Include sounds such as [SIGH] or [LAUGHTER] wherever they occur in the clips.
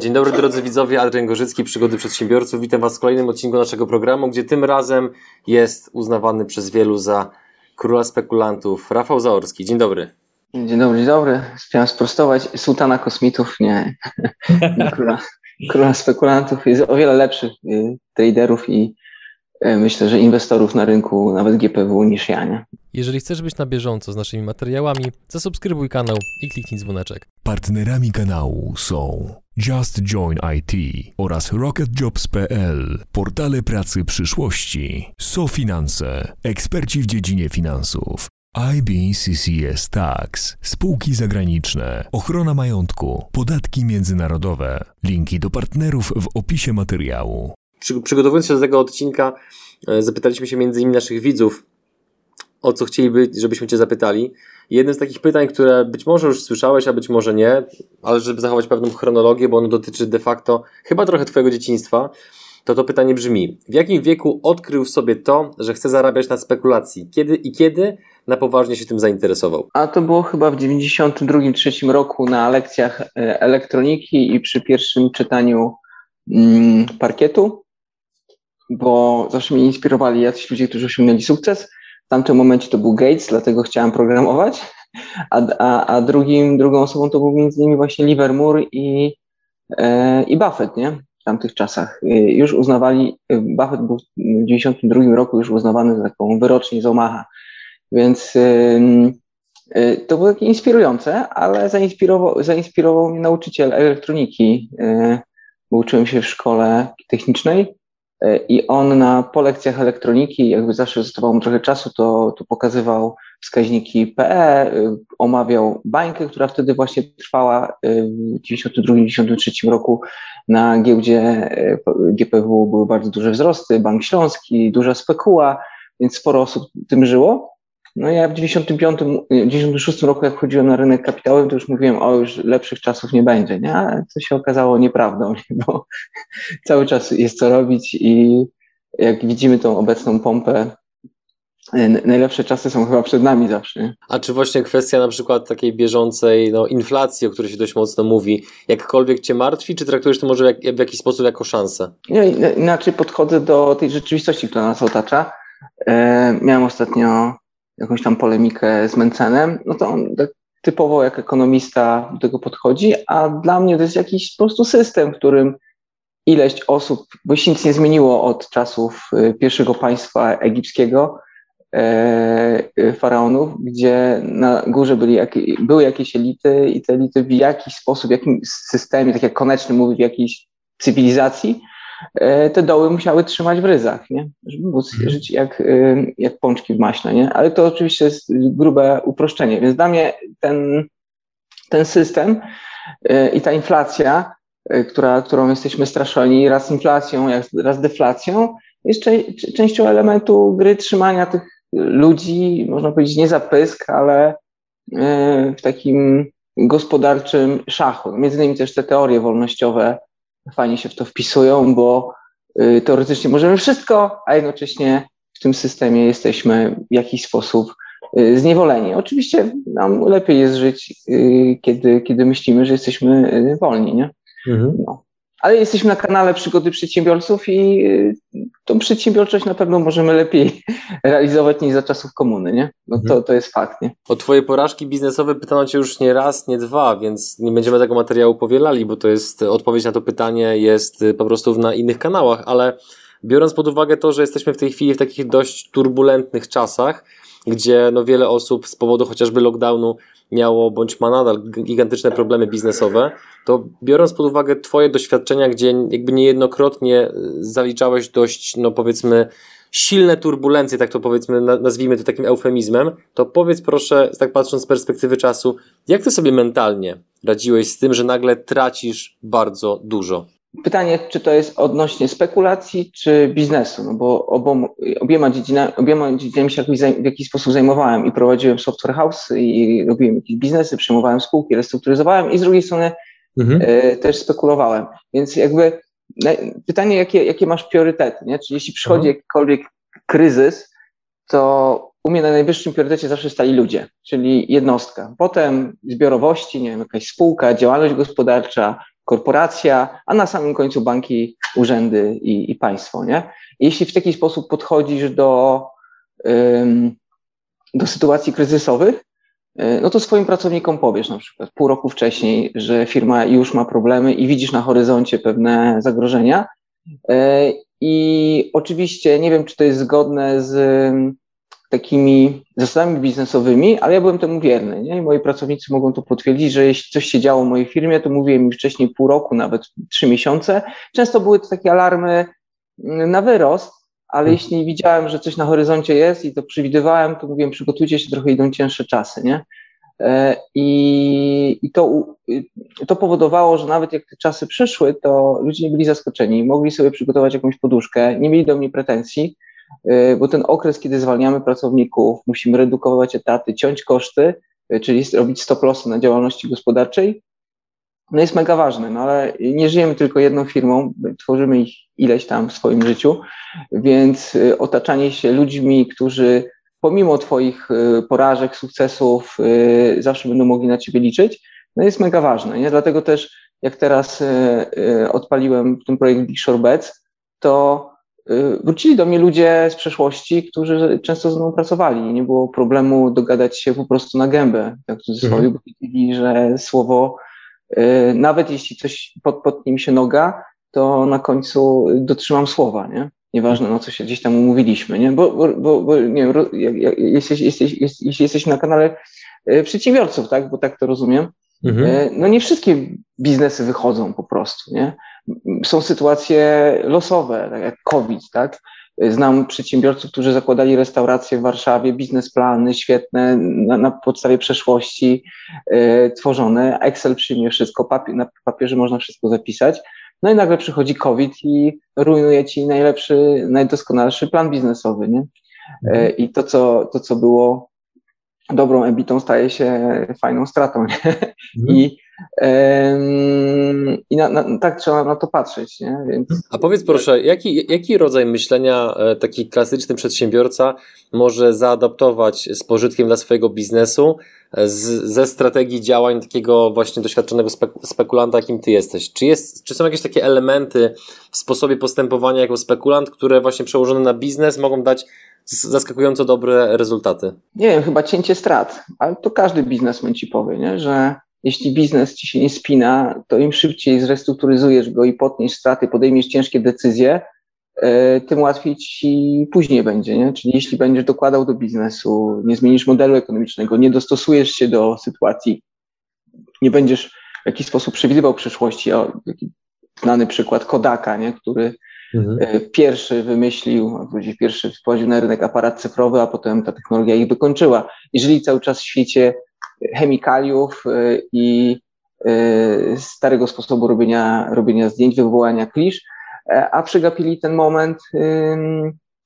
Dzień dobry drodzy widzowie, Adrian Gorzycki, Przygody Przedsiębiorców. Witam Was w kolejnym odcinku naszego programu, gdzie tym razem jest uznawany przez wielu za króla spekulantów Rafał Zaorski. Dzień dobry. Dzień dobry, dzień dobry. Chciałem sprostować. Sułtana kosmitów, nie. [LAUGHS] króla, króla spekulantów. Jest o wiele lepszych y, traderów i y, myślę, że inwestorów na rynku, nawet GPW niż ja, nie? Jeżeli chcesz być na bieżąco z naszymi materiałami, zasubskrybuj kanał i kliknij dzwoneczek. Partnerami kanału są Just Join IT oraz RocketJobs.pl, portale pracy przyszłości, SoFinanse, eksperci w dziedzinie finansów, IBCCS Tax, spółki zagraniczne, ochrona majątku, podatki międzynarodowe. Linki do partnerów w opisie materiału. Przy, przygotowując się do tego odcinka, e, zapytaliśmy się między innymi naszych widzów, o co chcieliby, żebyśmy Cię zapytali. Jednym z takich pytań, które być może już słyszałeś, a być może nie, ale żeby zachować pewną chronologię, bo ono dotyczy de facto chyba trochę Twojego dzieciństwa, to to pytanie brzmi: w jakim wieku odkrył w sobie to, że chce zarabiać na spekulacji? Kiedy i kiedy na poważnie się tym zainteresował? A to było chyba w 92-3 roku na lekcjach e, elektroniki i przy pierwszym czytaniu mm, parkietu, bo zawsze mnie inspirowali jacyś ludzie, którzy osiągnęli sukces. W tamtym momencie to był Gates, dlatego chciałem programować, a, a, a drugim, drugą osobą to był między innymi właśnie Livermore i, e, i Buffett, nie? W tamtych czasach. E, już uznawali, e, Buffett był w 92 roku już uznawany za taką wyrocznię z Omaha, więc e, to było takie inspirujące, ale zainspirował, zainspirował mnie nauczyciel elektroniki, e, bo uczyłem się w szkole technicznej E, I on na, po lekcjach elektroniki, jakby zawsze zostawało mu trochę czasu, to, to pokazywał wskaźniki PE, e, omawiał bańkę, która wtedy właśnie trwała e, w 1992-1993 roku na giełdzie GPW były bardzo duże wzrosty, Bank Śląski, duża spekuła, więc sporo osób tym żyło. No ja w 95, 96 roku, jak wchodziłem na rynek kapitałowy, to już mówiłem, o już lepszych czasów nie będzie, nie? Ale to się okazało nieprawdą, [LAUGHS] nie? bo cały czas jest co robić i jak widzimy tą obecną pompę, najlepsze czasy są chyba przed nami zawsze. A czy właśnie kwestia na przykład takiej bieżącej no, inflacji, o której się dość mocno mówi, jakkolwiek cię martwi, czy traktujesz to może w, w jakiś sposób jako szansę? Nie, inaczej podchodzę do tej rzeczywistości, która nas otacza. E, miałem ostatnio jakąś tam polemikę z Mencenem, no to on tak typowo jak ekonomista do tego podchodzi, a dla mnie to jest jakiś po prostu system, w którym ileś osób, bo się nic nie zmieniło od czasów y, pierwszego państwa egipskiego, e, y, faraonów, gdzie na górze byli, były jakieś elity i te elity w jakiś sposób, w jakimś systemie, tak jak Koneczny mówi, w jakiejś cywilizacji, te doły musiały trzymać w ryzach, nie? żeby móc mhm. żyć jak, e, jak pączki w maśle. Nie? Ale to oczywiście jest grube uproszczenie. Więc dla mnie ten, ten system e, i ta inflacja, która, którą jesteśmy straszeni, raz inflacją, raz deflacją, jest częścią elementu gry trzymania tych ludzi, można powiedzieć, nie za pysk, ale w takim gospodarczym szachu. Między innymi też te teorie wolnościowe fajnie się w to wpisują, bo y, teoretycznie możemy wszystko, a jednocześnie w tym systemie jesteśmy w jakiś sposób y, zniewoleni. Oczywiście nam lepiej jest żyć, y, kiedy, kiedy myślimy, że jesteśmy wolni, nie? Mhm. No. Ale jesteśmy na kanale Przygody Przedsiębiorców i tą przedsiębiorczość na pewno możemy lepiej [LAUGHS] realizować niż za czasów komuny, nie? No to, mhm. to jest fakt, nie? O twoje porażki biznesowe pytano cię już nie raz, nie dwa, więc nie będziemy tego materiału powielali, bo to jest, odpowiedź na to pytanie jest po prostu na innych kanałach, ale biorąc pod uwagę to, że jesteśmy w tej chwili w takich dość turbulentnych czasach, gdzie no wiele osób z powodu chociażby lockdownu miało bądź ma nadal gigantyczne problemy biznesowe, to biorąc pod uwagę Twoje doświadczenia, gdzie jakby niejednokrotnie zaliczałeś dość, no powiedzmy, silne turbulencje, tak to powiedzmy, nazwijmy to takim eufemizmem, to powiedz proszę, tak patrząc z perspektywy czasu, jak Ty sobie mentalnie radziłeś z tym, że nagle tracisz bardzo dużo? Pytanie, czy to jest odnośnie spekulacji, czy biznesu, no bo obom, obiema, dziedzinami, obiema dziedzinami się jakoś, w jakiś sposób zajmowałem i prowadziłem software house i robiłem jakieś biznesy, przejmowałem spółki, restrukturyzowałem i z drugiej strony mhm. y, też spekulowałem. Więc jakby pytanie, jakie, jakie masz priorytety, nie? Czyli jeśli przychodzi mhm. jakikolwiek kryzys, to u mnie na najwyższym priorytecie zawsze stali ludzie, czyli jednostka. Potem zbiorowości, nie wiem, jakaś spółka, działalność gospodarcza, korporacja, a na samym końcu banki, urzędy i, i państwo. Nie? Jeśli w taki sposób podchodzisz do, do sytuacji kryzysowych, e, no to swoim pracownikom powiesz na przykład pół roku wcześniej, że firma już ma problemy i widzisz na horyzoncie pewne zagrożenia. E, I oczywiście nie wiem, czy to jest zgodne z takimi zasadami biznesowymi, ale ja byłem temu wierny. Nie? I moi pracownicy mogą to potwierdzić, że jeśli coś się działo w mojej firmie, to mówiłem im wcześniej pół roku, nawet trzy miesiące. Często były to takie alarmy mm, na wyrost, ale hmm. jeśli widziałem, że coś na horyzoncie jest i to przewidywałem, to mówiłem, przygotujcie się, trochę idą cięższe czasy, nie? E, I, i to, to powodowało, że nawet jak te czasy przyszły, to ludzie nie byli zaskoczeni, mogli sobie przygotować jakąś poduszkę, nie mieli do mnie pretensji, bo ten okres, kiedy zwalniamy pracowników, musimy redukować etaty, ciąć koszty, e, czyli robić stop lossy na działalności gospodarczej, no jest mega ważny, no ale nie żyjemy tylko jedną firmą, tworzymy ich ileś tam w swoim życiu, więc otaczanie się ludźmi, którzy pomimo Twoich y, porażek, sukcesów, y, zawsze będą mogli na Ciebie liczyć, no jest mega ważne. Nie? Dlatego też, jak teraz y, odpaliłem ten projekt Big Shore Bets, to wrócili do mnie ludzie z przeszłości, którzy często ze mną pracowali. Nie było problemu dogadać się po prostu na gębę. Tak w cudzysłowie, mhm. powiedzieli, że słowo, nawet jeśli coś pod, pod nim się noga, to na końcu dotrzymam słowa, nie? Nieważne, no co się gdzieś tam umówiliśmy, nie? Bo, bo, bo, bo nie wiem, jesteś, jesteś, jeśli jesteś na kanale e, przedsiębiorców, tak? Bo tak to rozumiem. Mhm. E, no nie wszystkie biznesy wychodzą po prostu, nie? Są sytuacje losowe, tak jak COVID, tak? Znam przedsiębiorców, którzy zakładali restauracje w Warszawie, biznesplany świetne, na, na podstawie przeszłości e, tworzone. Excel przyjmie wszystko, papier, na papierze można wszystko zapisać. No i nagle przychodzi COVID i rujnuje ci najlepszy, najdoskonalszy plan biznesowy, nie? E, mhm. I to, co, to, co było dobrą ebitą, staje się fajną stratą? Mhm. I, i na, na, tak trzeba na to patrzeć, nie? Więc... A powiedz proszę, jaki, jaki rodzaj myślenia e, taki klasyczny przedsiębiorca może zaadaptować z pożytkiem dla swojego biznesu, z, ze strategii działań takiego właśnie doświadczonego spekulanta, jakim ty jesteś. Czy, jest, czy są jakieś takie elementy w sposobie postępowania jako spekulant, które właśnie przełożone na biznes mogą dać zaskakująco dobre rezultaty? Nie wiem, chyba cięcie strat, ale to każdy biznesmen ci powie, nie? że jeśli biznes ci się nie spina, to im szybciej zrestrukturyzujesz go i potniesz straty, podejmiesz ciężkie decyzje, E, tym łatwiej ci później będzie, nie? Czyli jeśli będziesz dokładał do biznesu, nie zmienisz modelu ekonomicznego, nie dostosujesz się do sytuacji, nie będziesz w jakiś sposób przewidywał przyszłości, o, znany przykład Kodaka, nie? który mhm. E, pierwszy wymyślił, pierwszy wprowadził na rynek aparat cyfrowy, a potem ta technologia ich wykończyła. Jeżeli cały czas w świecie chemikaliów e, i starego sposobu robienia, robienia zdjęć, wywołania klisz, E, a przegapili ten moment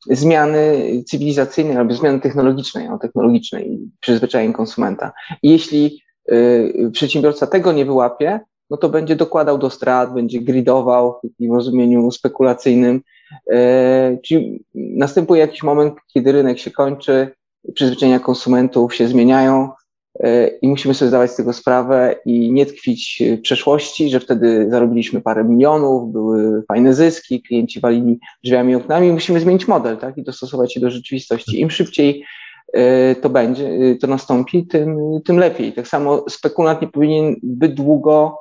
zmiany cywilizacyjnej albo zmiany technologicznej, no, technologicznej przyzwyczajeń konsumenta. I jeśli y, przedsiębiorca tego nie wyłapie, no to będzie dokładał do strat, będzie gridował w takim rozumieniu spekulacyjnym. E, czyli następuje jakiś moment, kiedy rynek się kończy, przyzwyczajenia konsumentów się zmieniają, i musimy sobie zdawać z tego sprawę i nie tkwić w przeszłości, że wtedy zarobiliśmy parę milionów, były fajne zyski, klienci walili drzwiami i oknami. Musimy zmienić model tak? i dostosować się do rzeczywistości. Im szybciej e, to będzie, e, to nastąpi, tym, tym lepiej. Tak samo spekulant nie powinien zbyt długo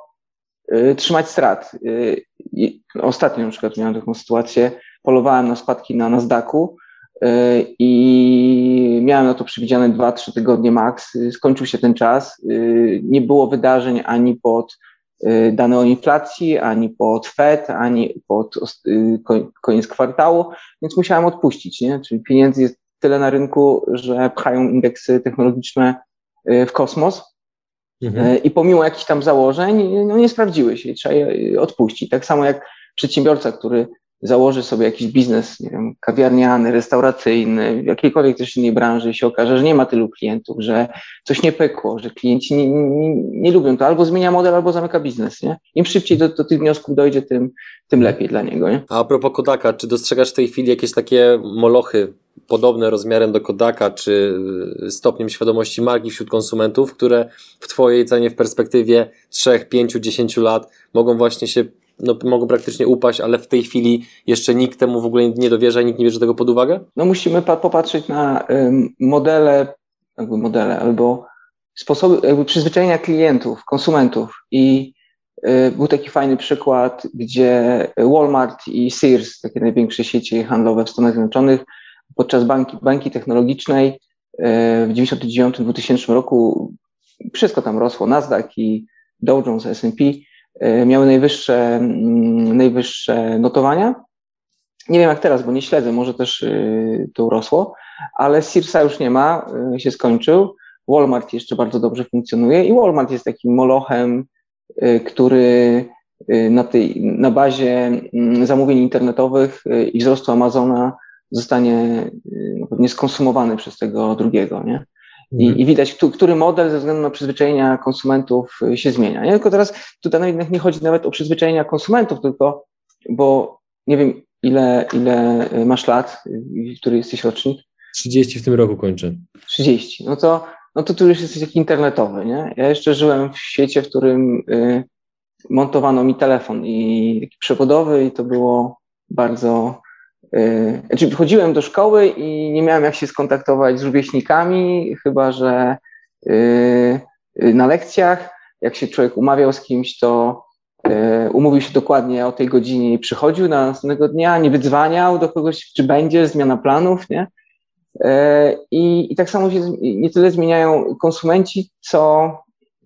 e, trzymać strat. Ostatnio na przykład miałem taką sytuację, polowałem na spadki na Nasdaqu, i miałem na to przewidziane 2-3 tygodnie max. Skończył się ten czas. Nie było wydarzeń ani pod y, dane o inflacji, ani pod Fed, ani pod koniec kwartału, więc musiałem odpuścić, nie? Czyli pieniędzy jest tyle na rynku, że pchają indeksy technologiczne w kosmos. Mhm. I pomimo jakichś tam założeń, no nie sprawdziły się trzeba je odpuścić. Tak samo jak przedsiębiorca, który założy sobie jakiś biznes, nie wiem, kawiarniany, restauracyjny, w jakiejkolwiek też innej branży i się okaże, że nie ma tylu klientów, że coś nie pykło, że klienci nie, nie, nie lubią to, albo zmienia model, albo zamyka biznes, nie? Im szybciej do, do tych wniosków dojdzie, tym, tym lepiej dla niego, nie? A, propos Kodaka, czy dostrzegasz w tej chwili jakieś takie molochy podobne rozmiarem do Kodaka, czy stopniem świadomości marki wśród konsumentów, które w Twojej cenie w perspektywie 3, 5, 10 lat mogą właśnie się no, mogą praktycznie upaść, ale w tej chwili jeszcze nikt temu w ogóle nie dowierza, nikt nie bierze tego pod uwagę? No musimy popatrzeć na modele, jakby modele albo sposoby jakby przyzwyczajenia klientów, konsumentów. I y, był taki fajny przykład, gdzie Walmart i Sears, takie największe sieci handlowe w Stanach Zjednoczonych, podczas banki, bańki technologicznej y, w 1999-2000 roku wszystko tam rosło, Nasdaq i Dow Jones, S&P miały najwyższe, mm, najwyższe notowania. Nie wiem jak teraz, bo nie śledzę, może też e, to urosło, ale Searsa już nie ma, e, się skończył. Walmart jeszcze bardzo dobrze funkcjonuje i Walmart jest takim molochem, który na, tej, na bazie mm, zamówień internetowych i wzrostu Amazona zostanie no, pewnie skonsumowany przez tego drugiego. Nie? I, mhm. I, widać, który model ze względu na przyzwyczajenia konsumentów y, się zmienia. Nie? Tylko teraz tutaj nie chodzi nawet o przyzwyczajenia konsumentów, tylko bo nie wiem, ile, ile y, masz lat, y, który jesteś rocznik? 30 w tym roku kończę. 30. No to, no to tu już jesteś taki internetowy, nie? Ja jeszcze żyłem w świecie, w którym y, montowano mi telefon i taki przewodowy i to było bardzo znaczy, chodziłem do szkoły i nie miałem jak się skontaktować z rówieśnikami, chyba że y, y, na lekcjach, jak się człowiek umawiał z kimś, to umówił się dokładnie o tej godzinie i przychodził na następnego dnia, nie wydzwaniał do kogoś, czy będzie zmiana planów, nie? I, I tak samo się nie tyle zmieniają konsumenci, co,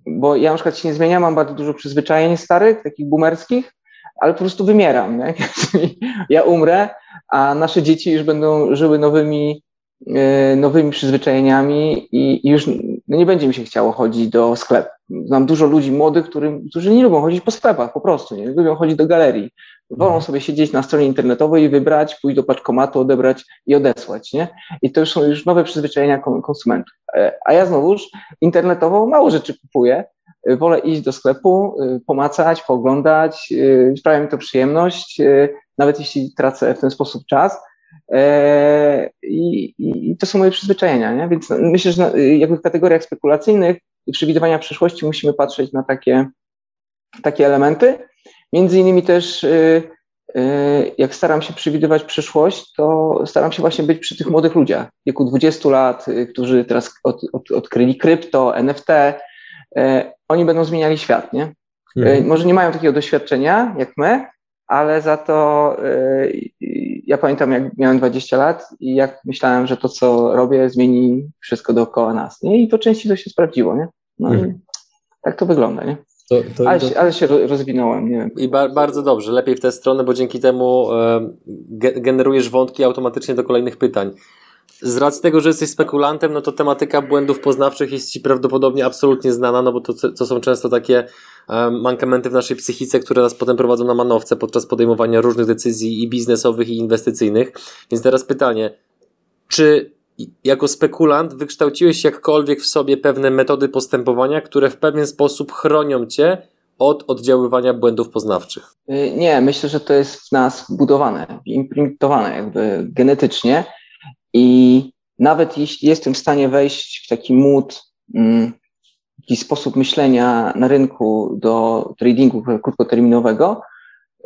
bo ja na przykład się nie zmieniam, mam bardzo dużo przyzwyczajeń starych, takich boomerskich, ale po prostu wymieram. Nie? [LAUGHS] Ja umrę, a nasze dzieci już będą żyły nowymi, e, nowymi przyzwyczajeniami i, już no nie będzie mi się chciało chodzić do sklepu. Znam dużo ludzi młodych, którzy, którzy nie lubią chodzić po sklepach po prostu, nie lubią chodzić do galerii. Wolą mhm. sobie siedzieć na stronie internetowej i wybrać, pójść do paczkomatu, odebrać i odesłać, nie? I to już są już nowe przyzwyczajenia konsumentów. E, a ja znowuż internetowo mało rzeczy kupuję, wolę iść do sklepu, pomacać, pooglądać, sprawia mi to przyjemność, nawet jeśli tracę w ten sposób czas. E, I, i to są moje przyzwyczajenia, nie? więc myślę, że jakby w kategoriach spekulacyjnych i przewidywania przyszłości musimy patrzeć na takie, takie elementy. Między innymi też jak staram się przewidywać przyszłość, to staram się właśnie być przy tych młodych ludziach w wieku 20 lat, którzy teraz od, od, odkryli krypto, NFT, oni będą zmieniali świat, nie? Mhm. Może nie mają takiego doświadczenia jak my, ale za to e, ja pamiętam, jak miałem 20 lat i jak myślałem, że to, co robię, zmieni wszystko dookoła nas. Nie? I po części to się sprawdziło, nie? No mhm. tak to wygląda, nie? To, to, ale, to... ale, się rozwinąłem, nie wiem. I ba bardzo dobrze, lepiej w tę stronę, bo dzięki temu e, generujesz wątki automatycznie do kolejnych pytań z racji tego, że jesteś spekulantem, no to tematyka błędów poznawczych jest Ci prawdopodobnie absolutnie znana, no bo to, to są często takie um, mankamenty w naszej psychice, które nas potem prowadzą na manowce podczas podejmowania różnych decyzji i biznesowych, i inwestycyjnych. Więc teraz pytanie, czy jako spekulant wykształciłeś jakkolwiek w sobie pewne metody postępowania, które w pewien sposób chronią Cię od oddziaływania błędów poznawczych? Y, nie, myślę, że to jest w nas budowane, implementowane jakby genetycznie i nawet jeśli jestem w stanie wejść w taki mm, taki sposób myślenia na rynku do tradingu krótkoterminowego,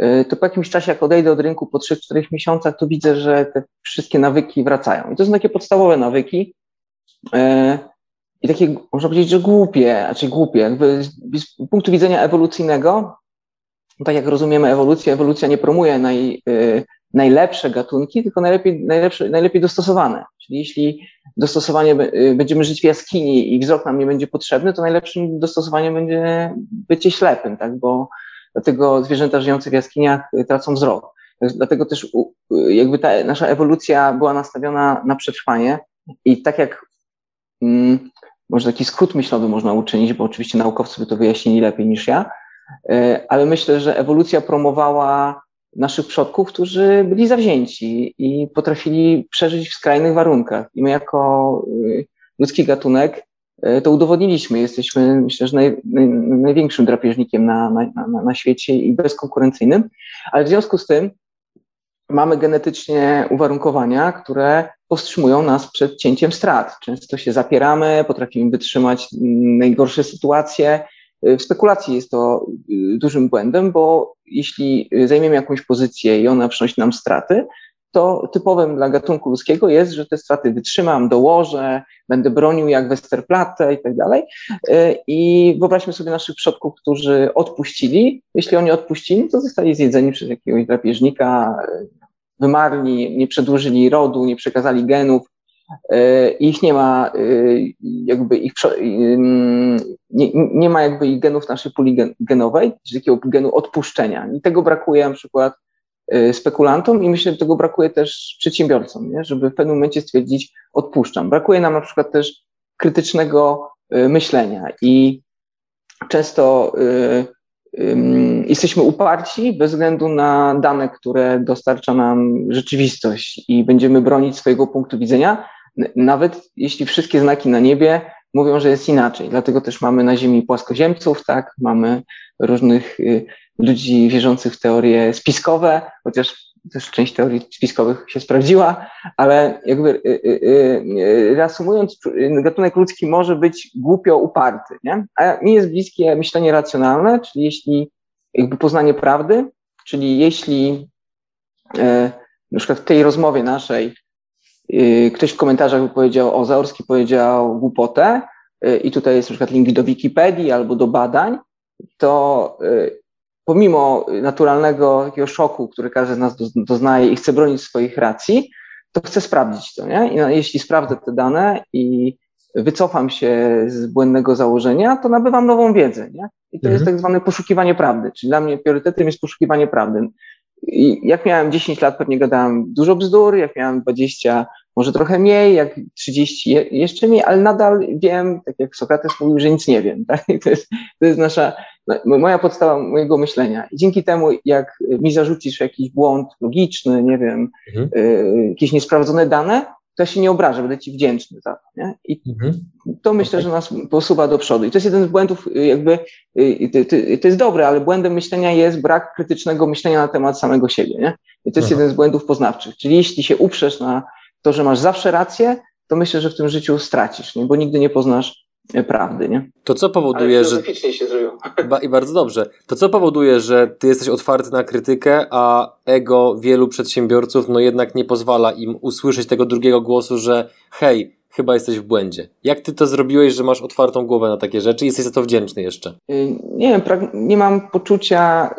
y, to po jakimś czasie, jak odejdę od rynku po 3-4 miesiącach, to widzę, że te wszystkie nawyki wracają. I to są takie podstawowe nawyki. Y, I takie, można powiedzieć, że głupie, znaczy głupie, z punktu widzenia ewolucyjnego, tak jak rozumiemy ewolucję, ewolucja nie promuje naj, y, najlepsze gatunki, tylko najlepiej, najlepsze, najlepiej dostosowane. Czyli jeśli dostosowanie y, będziemy żyć w jaskini i wzrok nam nie będzie potrzebny, to najlepszym dostosowaniem będzie bycie ślepym, tak? Bo dlatego zwierzęta żyjące w jaskiniach y, tracą wzrok. Dlatego też y, jakby ta nasza ewolucja była nastawiona na przetrwanie i tak jak mm, może taki skrót myślowy można uczynić, bo oczywiście naukowcy by to wyjaśnili lepiej niż ja, ale myślę, że ewolucja promowała naszych przodków, którzy byli zawzięci i potrafili przeżyć w skrajnych warunkach. I my jako y, ludzki gatunek y, to udowodniliśmy. Jesteśmy, myślę, że naj, naj, największym drapieżnikiem na, na, na, na świecie i bezkonkurencyjnym, ale w związku z tym mamy genetycznie uwarunkowania, które powstrzymują nas przed cięciem strat. Często się zapieramy, potrafimy wytrzymać najgorsze sytuacje. W spekulacji jest to y, dużym błędem, bo jeśli zajmiemy jakąś pozycję i ona przynosi nam straty, to typowym dla gatunku ludzkiego jest, że te straty wytrzymam, dołożę, będę bronił jak Westerplatte i tak dalej. Y, I wyobraźmy sobie naszych przodków, którzy odpuścili. Jeśli oni odpuścili, to zostali zjedzeni przez jakiegoś drapieżnika, wymarli, nie przedłużyli rodu, nie przekazali genów, ich nie ma, e, jakby ich, nie, nie ma jakby ich genów naszej puli genowej, czyli takiego genu odpuszczenia. I tego brakuje na przykład e, spekulantom i myślę, że tego brakuje też przedsiębiorcom, nie? żeby w pewnym momencie stwierdzić, odpuszczam. Brakuje nam na przykład też krytycznego myślenia i często jesteśmy uparci bez względu na dane, które dostarcza nam rzeczywistość i będziemy bronić swojego punktu widzenia, nawet jeśli wszystkie znaki na niebie mówią, że jest inaczej. Dlatego też mamy na Ziemi płaskoziemców, tak, mamy różnych y, ludzi wierzących w teorie spiskowe, chociaż też część teorii spiskowych się sprawdziła, ale jakby y, y, reasumując, gatunek ludzki może być głupio uparty, nie? A mi jest bliskie myślenie racjonalne, czyli jeśli jakby poznanie prawdy, czyli jeśli na przykład w tej rozmowie naszej ktoś w komentarzach powiedział, o Zaorski powiedział głupotę e, i tutaj jest na przykład link do Wikipedii albo do badań, to pomimo naturalnego takiego szoku, który każdy z nas doznaje i chce bronić swoich racji, to chcę sprawdzić to, nie? I jeśli sprawdzę te dane i wycofam się z błędnego założenia, to nabywam nową wiedzę, nie? I to mhm. jest tak zwane poszukiwanie prawdy. Czyli dla mnie priorytetem jest poszukiwanie prawdy. I jak miałem 10 lat, pewnie gadałem dużo bzdur, jak miałem 20, może trochę mniej, jak 30 jeszcze mniej, ale nadal wiem, tak jak Sokrates mówił, że nic nie wiem. [LAUGHS] Tak? To, jest, to jest nasza, moja podstawa mojego myślenia. I dzięki temu, jak mi zarzucisz jakiś błąd logiczny, nie wiem, mhm. y, jakieś niesprawdzone dane, to ja się nie obrażę, będę ci wdzięczny za to. Nie? I mhm. to myślę, że nas posuwa do przodu. I to jest jeden z błędów, y, jakby y, to, jest dobre, ale błędem myślenia jest brak krytycznego myślenia na temat samego siebie. Nie? I to jest Aha. jeden z błędów poznawczych. Czyli jeśli się uprzesz na to, że masz zawsze rację, to myślę, że w tym życiu stracisz, nie? bo nigdy nie poznasz prawdy, nie? To co powoduje, że... się zrobiło. I bardzo dobrze. To co powoduje, że ty jesteś otwarty na krytykę, a ego wielu przedsiębiorców no jednak nie pozwala im usłyszeć tego drugiego głosu, że hej, chyba jesteś w błędzie. Jak ty to zrobiłeś, że masz otwartą głowę na takie rzeczy i jesteś za to wdzięczny jeszcze? Y, nie wiem, nie mam poczucia,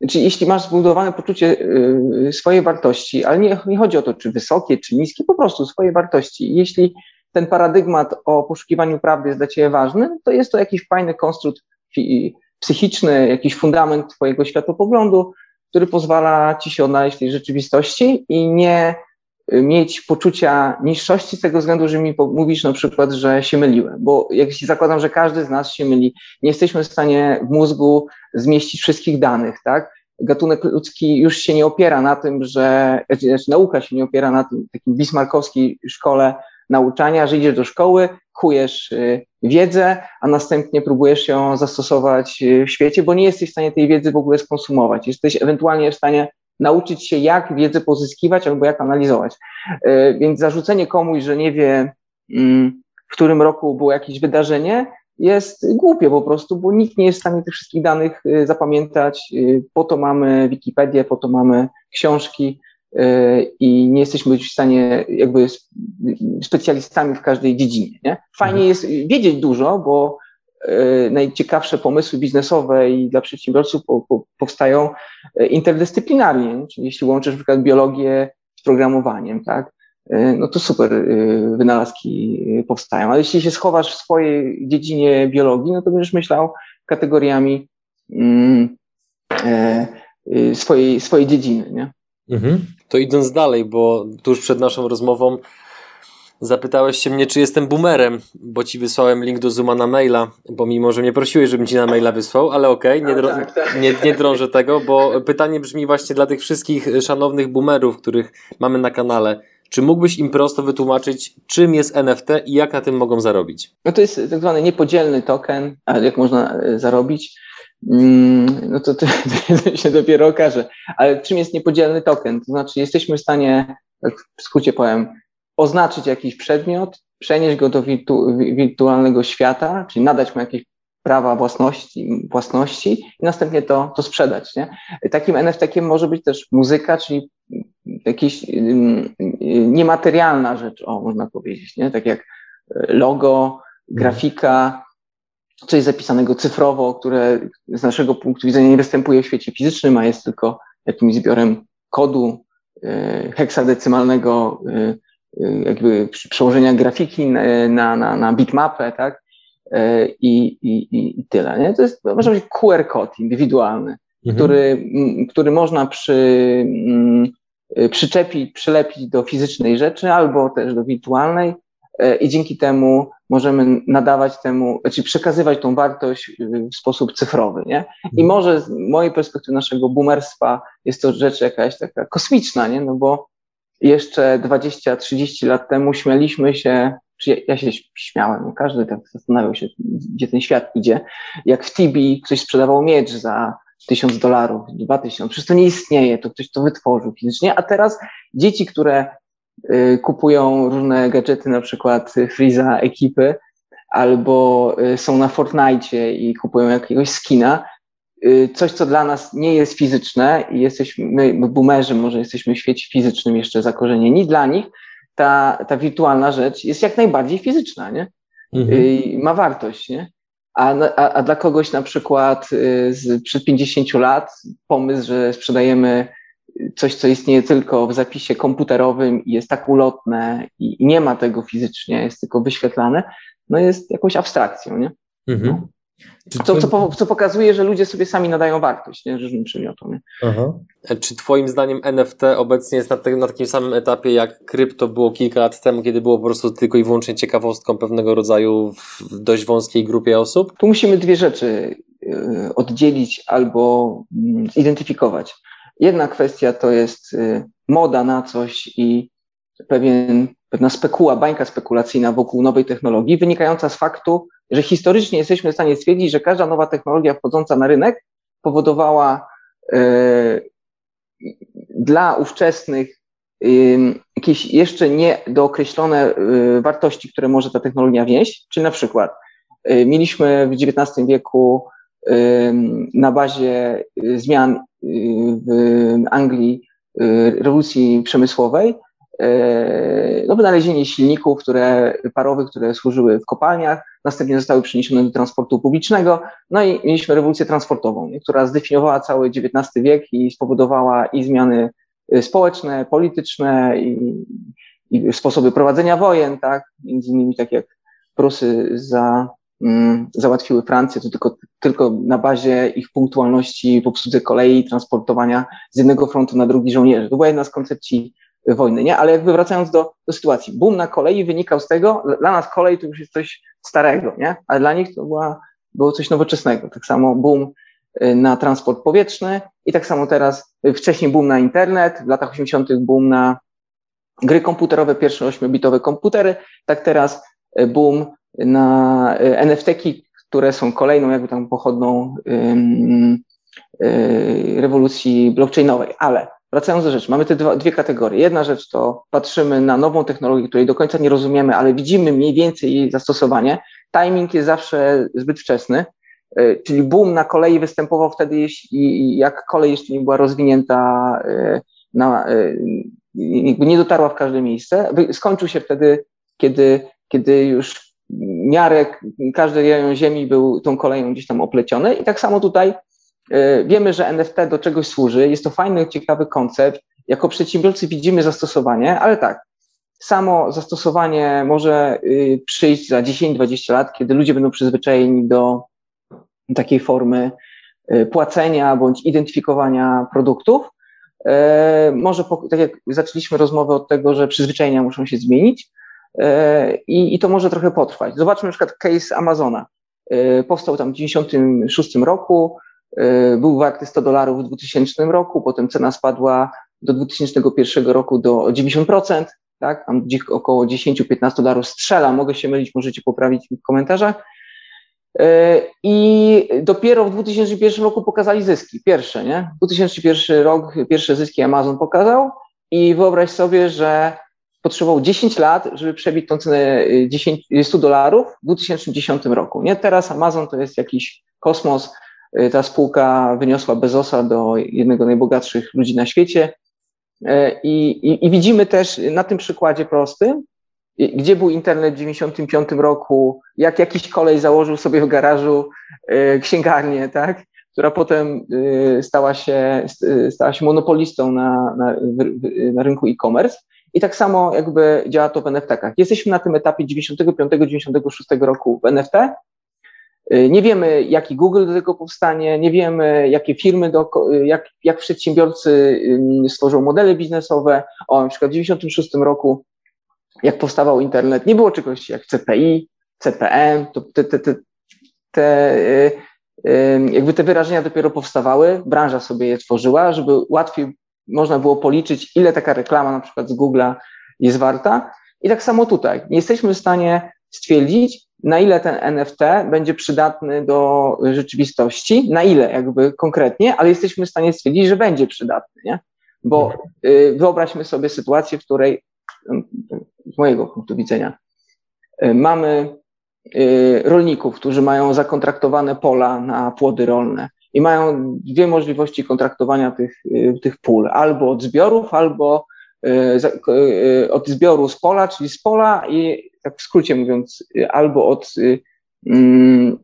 yy, czy jeśli masz zbudowane poczucie yy, swojej wartości, ale nie, nie chodzi o to, czy wysokie, czy niskie, po prostu swojej wartości. Jeśli ten paradygmat o poszukiwaniu prawdy jest dla Ciebie ważny, to jest to jakiś fajny konstrukt psychiczny, jakiś fundament Twojego światopoglądu, który pozwala Ci się odnaleźć w tej rzeczywistości i nie y, mieć poczucia niższości z tego względu, że mi mówisz na przykład, że się myliłem, bo jak się zakładam, że każdy z nas się myli, nie jesteśmy w stanie w mózgu zmieścić wszystkich danych, tak? Gatunek ludzki już się nie opiera na tym, że, znaczy nauka się nie opiera na tym, takim bismarkowskiej szkole, nauczania, że idziesz do szkoły, kujesz y, wiedzę, a następnie próbujesz ją zastosować y, w świecie, bo nie jesteś w stanie tej wiedzy w ogóle skonsumować. Jesteś ewentualnie w stanie nauczyć się, jak wiedzę pozyskiwać albo jak analizować. Y, więc zarzucenie komuś, że nie wie, mm, w którym roku było jakieś wydarzenie, jest głupie po prostu, bo nikt nie jest w stanie tych wszystkich danych zapamiętać. Po to mamy Wikipedię, po to mamy książki, i nie jesteśmy w stanie jakby specjalistami w każdej dziedzinie. Nie? Fajnie mhm. jest wiedzieć dużo, bo e, najciekawsze pomysły biznesowe i dla przedsiębiorców powstają e, interdyscyplinarnie, czyli jeśli łączysz na przykład biologię z programowaniem, tak, e, no to super wynalazki powstają. Ale jeśli się schowasz w swojej dziedzinie biologii, no to będziesz myślał kategoriami mm, swojej, swojej dziedziny, nie? Mhm. To idąc dalej, bo tuż przed naszą rozmową Zapytałeś się mnie, czy jestem boomerem, bo ci wysłałem link do Zooma na maila, pomimo, że mnie prosiłeś, żebym ci na maila wysłał, ale okej, okay, nie, drą- tak, tak. nie, nie drążę tego, bo pytanie brzmi właśnie dla tych wszystkich szanownych boomerów, których mamy na kanale. Czy mógłbyś im prosto wytłumaczyć, czym jest NFT i jak na tym mogą zarobić? No to jest tak zwany niepodzielny token, ale jak można e, zarobić? Mm, no to, [LAUGHS] to, to się dopiero okaże. Ale czym jest niepodzielny token? To znaczy, jesteśmy w stanie, tak w skrócie powiem, oznaczyć jakiś przedmiot, przenieść go do wirtu, wirtualnego świata, czyli nadać mu jakieś prawa własności, własności i następnie to, to sprzedać. Nie? Takim NFT-kiem może być też muzyka, czyli jakaś niematerialna rzecz, o, można powiedzieć, nie? tak jak logo, grafika, coś zapisanego cyfrowo, które z naszego punktu widzenia nie występuje w świecie fizycznym, a jest tylko jakimś zbiorem kodu e, heksadecymalnego, e, e, jakby przełożenia grafiki na, na, na bitmapę, tak? I, i, i tyle. Nie? To jest, może być QR kod indywidualny, mhm. który, który można przy, przyczepić, przylepić do fizycznej rzeczy albo też do wirtualnej i dzięki temu możemy nadawać temu, znaczy przekazywać tą wartość w sposób cyfrowy, nie? I mhm. może z mojej perspektywy naszego boomerstwa jest to rzecz jakaś taka kosmiczna, nie? No bo jeszcze 20-30 lat temu śmialiśmy się, czy ja, ja się śmiałem, no każdy tak zastanawiał się, gdzie ten świat idzie, jak w Tibi ktoś sprzedawał miecz za tysiąc dolarów, dwa tysiące, przecież to nie istnieje, to ktoś to wytworzył fizycznie, a teraz dzieci, które Y, kupują różne gadżety, na przykład Freeza ekipy, albo y, są na Fortnite i kupują jakiegoś skina. Y, coś, co dla nas nie jest fizyczne i jesteśmy, my, boomerzy, może jesteśmy w świecie fizycznym jeszcze zakorzenieni, dla nich ta, ta wirtualna rzecz jest jak najbardziej fizyczna, nie? Mhm. Ma wartość, nie? A, a, a dla kogoś na przykład z, przed 50 lat pomysł, że sprzedajemy coś, co istnieje tylko w zapisie komputerowym i jest tak ulotne i, nie ma tego fizycznie, jest tylko wyświetlane, no jest jakąś abstrakcją, nie? Mhm. No. Co, co, co, pokazuje, że ludzie sobie sami nadają wartość nie? różnym przedmiotom. Nie? Aha. Czy Twoim zdaniem NFT obecnie jest na, te, na, takim samym etapie, jak krypto było kilka lat temu, kiedy było po prostu tylko i wyłącznie ciekawostką pewnego rodzaju w dość wąskiej grupie osób? Tu musimy dwie rzeczy y, oddzielić albo mm, zidentyfikować. Jedna kwestia to jest y, moda na coś i pewien, pewna spekuła, bańka spekulacyjna wokół nowej technologii, wynikająca z faktu, że historycznie jesteśmy w stanie stwierdzić, że każda nowa technologia wchodząca na rynek powodowała y, dla ówczesnych y, jakieś jeszcze niedookreślone y, wartości, które może ta technologia wnieść. Czyli na przykład y, mieliśmy w XIX wieku na bazie zmian w Anglii y, rewolucji przemysłowej, y, no, wynalezienie silników które, parowych, które służyły w kopalniach, następnie zostały przeniesione do transportu publicznego, no i mieliśmy rewolucję transportową, która zdefiniowała cały XIX wiek i spowodowała i zmiany y, społeczne, polityczne i, i sposoby prowadzenia wojen, tak, między innymi tak jak Prusy za załatwiły Francję, to tylko, tylko na bazie ich punktualności w obsłudze kolei transportowania z jednego frontu na drugi żołnierzy. To była jedna z koncepcji wojny, nie? Ale jakby wracając do, do sytuacji, boom na kolei wynikał z tego, dla nas kolej to już jest coś starego, nie? Ale dla nich to była, było coś nowoczesnego. Tak samo boom y, na transport powietrzny i tak samo teraz, y, wcześniej boom na internet, w latach 80. boom na gry komputerowe, pierwsze ośmiobitowe komputery, tak teraz y, boom na e, NFT-ki, które są kolejną jakby tam pochodną um, rewolucji blockchainowej. Ale wracając do rzeczy, mamy te dwa, dwie kategorie. Jedna rzecz to patrzymy na nową technologię, której do końca nie rozumiemy, ale widzimy mniej więcej jej zastosowanie. Timing jest zawsze zbyt wczesny, czyli boom na kolei występował wtedy, jeśli, jak kolej jeszcze nie była rozwinięta, na, nie dotarła w każde miejsce. Skończył się wtedy, kiedy, kiedy już miarę każdy rejon ziemi był tą koleją gdzieś tam opleciony i tak samo tutaj e, wiemy, że NFT do czegoś służy, jest to fajny, ciekawy koncept, jako przedsiębiorcy widzimy zastosowanie, ale tak, samo zastosowanie może y, przyjść za 10-20 lat, kiedy ludzie będą przyzwyczajeni do takiej formy y, płacenia bądź identyfikowania produktów. E, może, tak jak zaczęliśmy rozmowę od tego, że przyzwyczajenia muszą się zmienić, i, i to może trochę potrwać. Zobaczmy na przykład case Amazona. Powstał tam w 1996 roku, był warty 100 dolarów w 2000 roku, potem cena spadła do 2001 roku do 90%, tak? Tam gdzieś około 10-15 dolarów strzela, mogę się mylić, możecie poprawić w komentarzach. E, I dopiero w 2001 roku pokazali zyski, pierwsze, nie? 2001 rok, pierwsze zyski Amazon pokazał i wyobraź sobie, że potrzebował 10 lat, żeby przebić tą cenę 10, 100 dolarów w 2010 roku, nie? Teraz Amazon to jest jakiś kosmos, e, ta spółka wyniosła Bezosa do jednego z najbogatszych ludzi na świecie, I, i, I, widzimy też na tym przykładzie prostym, gdzie był internet w 1995 roku, jak jakiś kolej założył sobie w garażu księgarnię, tak? która potem stała się, stała się monopolistą na, na, na rynku e-commerce. I tak samo jakby działa to w NFT-kach. Jesteśmy na tym etapie 95-96 roku w NFT, Y, nie wiemy, jaki Google do tego powstanie, nie wiemy, jakie firmy, do, jak, jak przedsiębiorcy stworzą modele biznesowe. O, na przykład w 1996 roku, jak powstawał internet, nie było czegoś jak CPI, CPM, to te, te, te, te y, y, jakby te wyrażenia dopiero powstawały, branża sobie je tworzyła, żeby łatwiej można było policzyć, ile taka reklama na przykład z Google'a jest warta. I tak samo tutaj. Nie jesteśmy w stanie stwierdzić, na ile ten NFT będzie przydatny do rzeczywistości, na ile jakby konkretnie, ale jesteśmy w stanie stwierdzić, że będzie przydatny, nie? Bo y, wyobraźmy sobie sytuację, w której z mojego punktu widzenia y, mamy y, rolników, którzy mają zakontraktowane pola na płody rolne i mają dwie możliwości kontraktowania tych, tych pól, albo od zbiorów, albo od zbioru z pola, czyli z pola i tak w skrócie mówiąc, y, albo od um,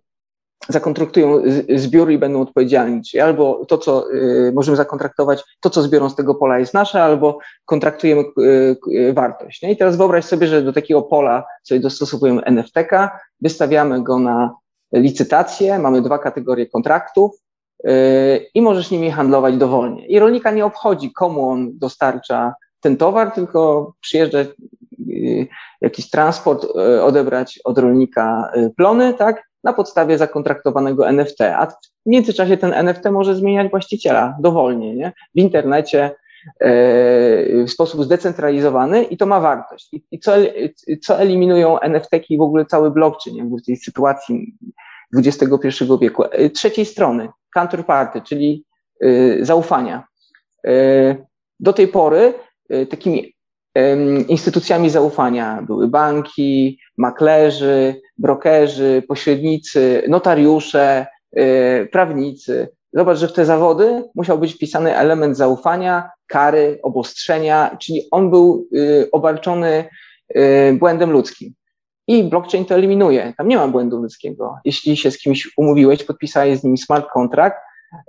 zakontraktują zbiór i będą odpowiedzialni, czyli albo to, co y, możemy zakontraktować, to, co zbiorą z tego pola jest nasze, albo kontraktujemy y, y, wartość. I teraz wyobraź sobie, że do takiego pola sobie dostosowujemy NFT-ka, wystawiamy go na licytację, mamy dwa kategorie kontraktów y, i możesz nimi handlować dowolnie. I rolnika nie obchodzi, komu on dostarcza ten towar, tylko przyjeżdża Y, jakiś transport, y, odebrać od rolnika plony, tak, na podstawie zakontraktowanego NFT, a w międzyczasie ten NFT może zmieniać właściciela dowolnie, nie? W internecie, w sposób zdecentralizowany i to ma wartość. I, i co, co eliminują NFT-ki w ogóle cały blockchain, w tej sytuacji XXI wieku? Trzeciej strony, counterparty, czyli zaufania. Do tej pory takimi instytucjami zaufania były banki, maklerzy, brokerzy, pośrednicy, notariusze, e, prawnicy. Zobacz, że w te zawody musiał być wpisany element zaufania, kary, obostrzenia, czyli on był obarczony błędem ludzkim. I blockchain to eliminuje. Tam nie ma błędu ludzkiego. Jeśli się z kimś umówiłeś, podpisałeś z nim smart contract,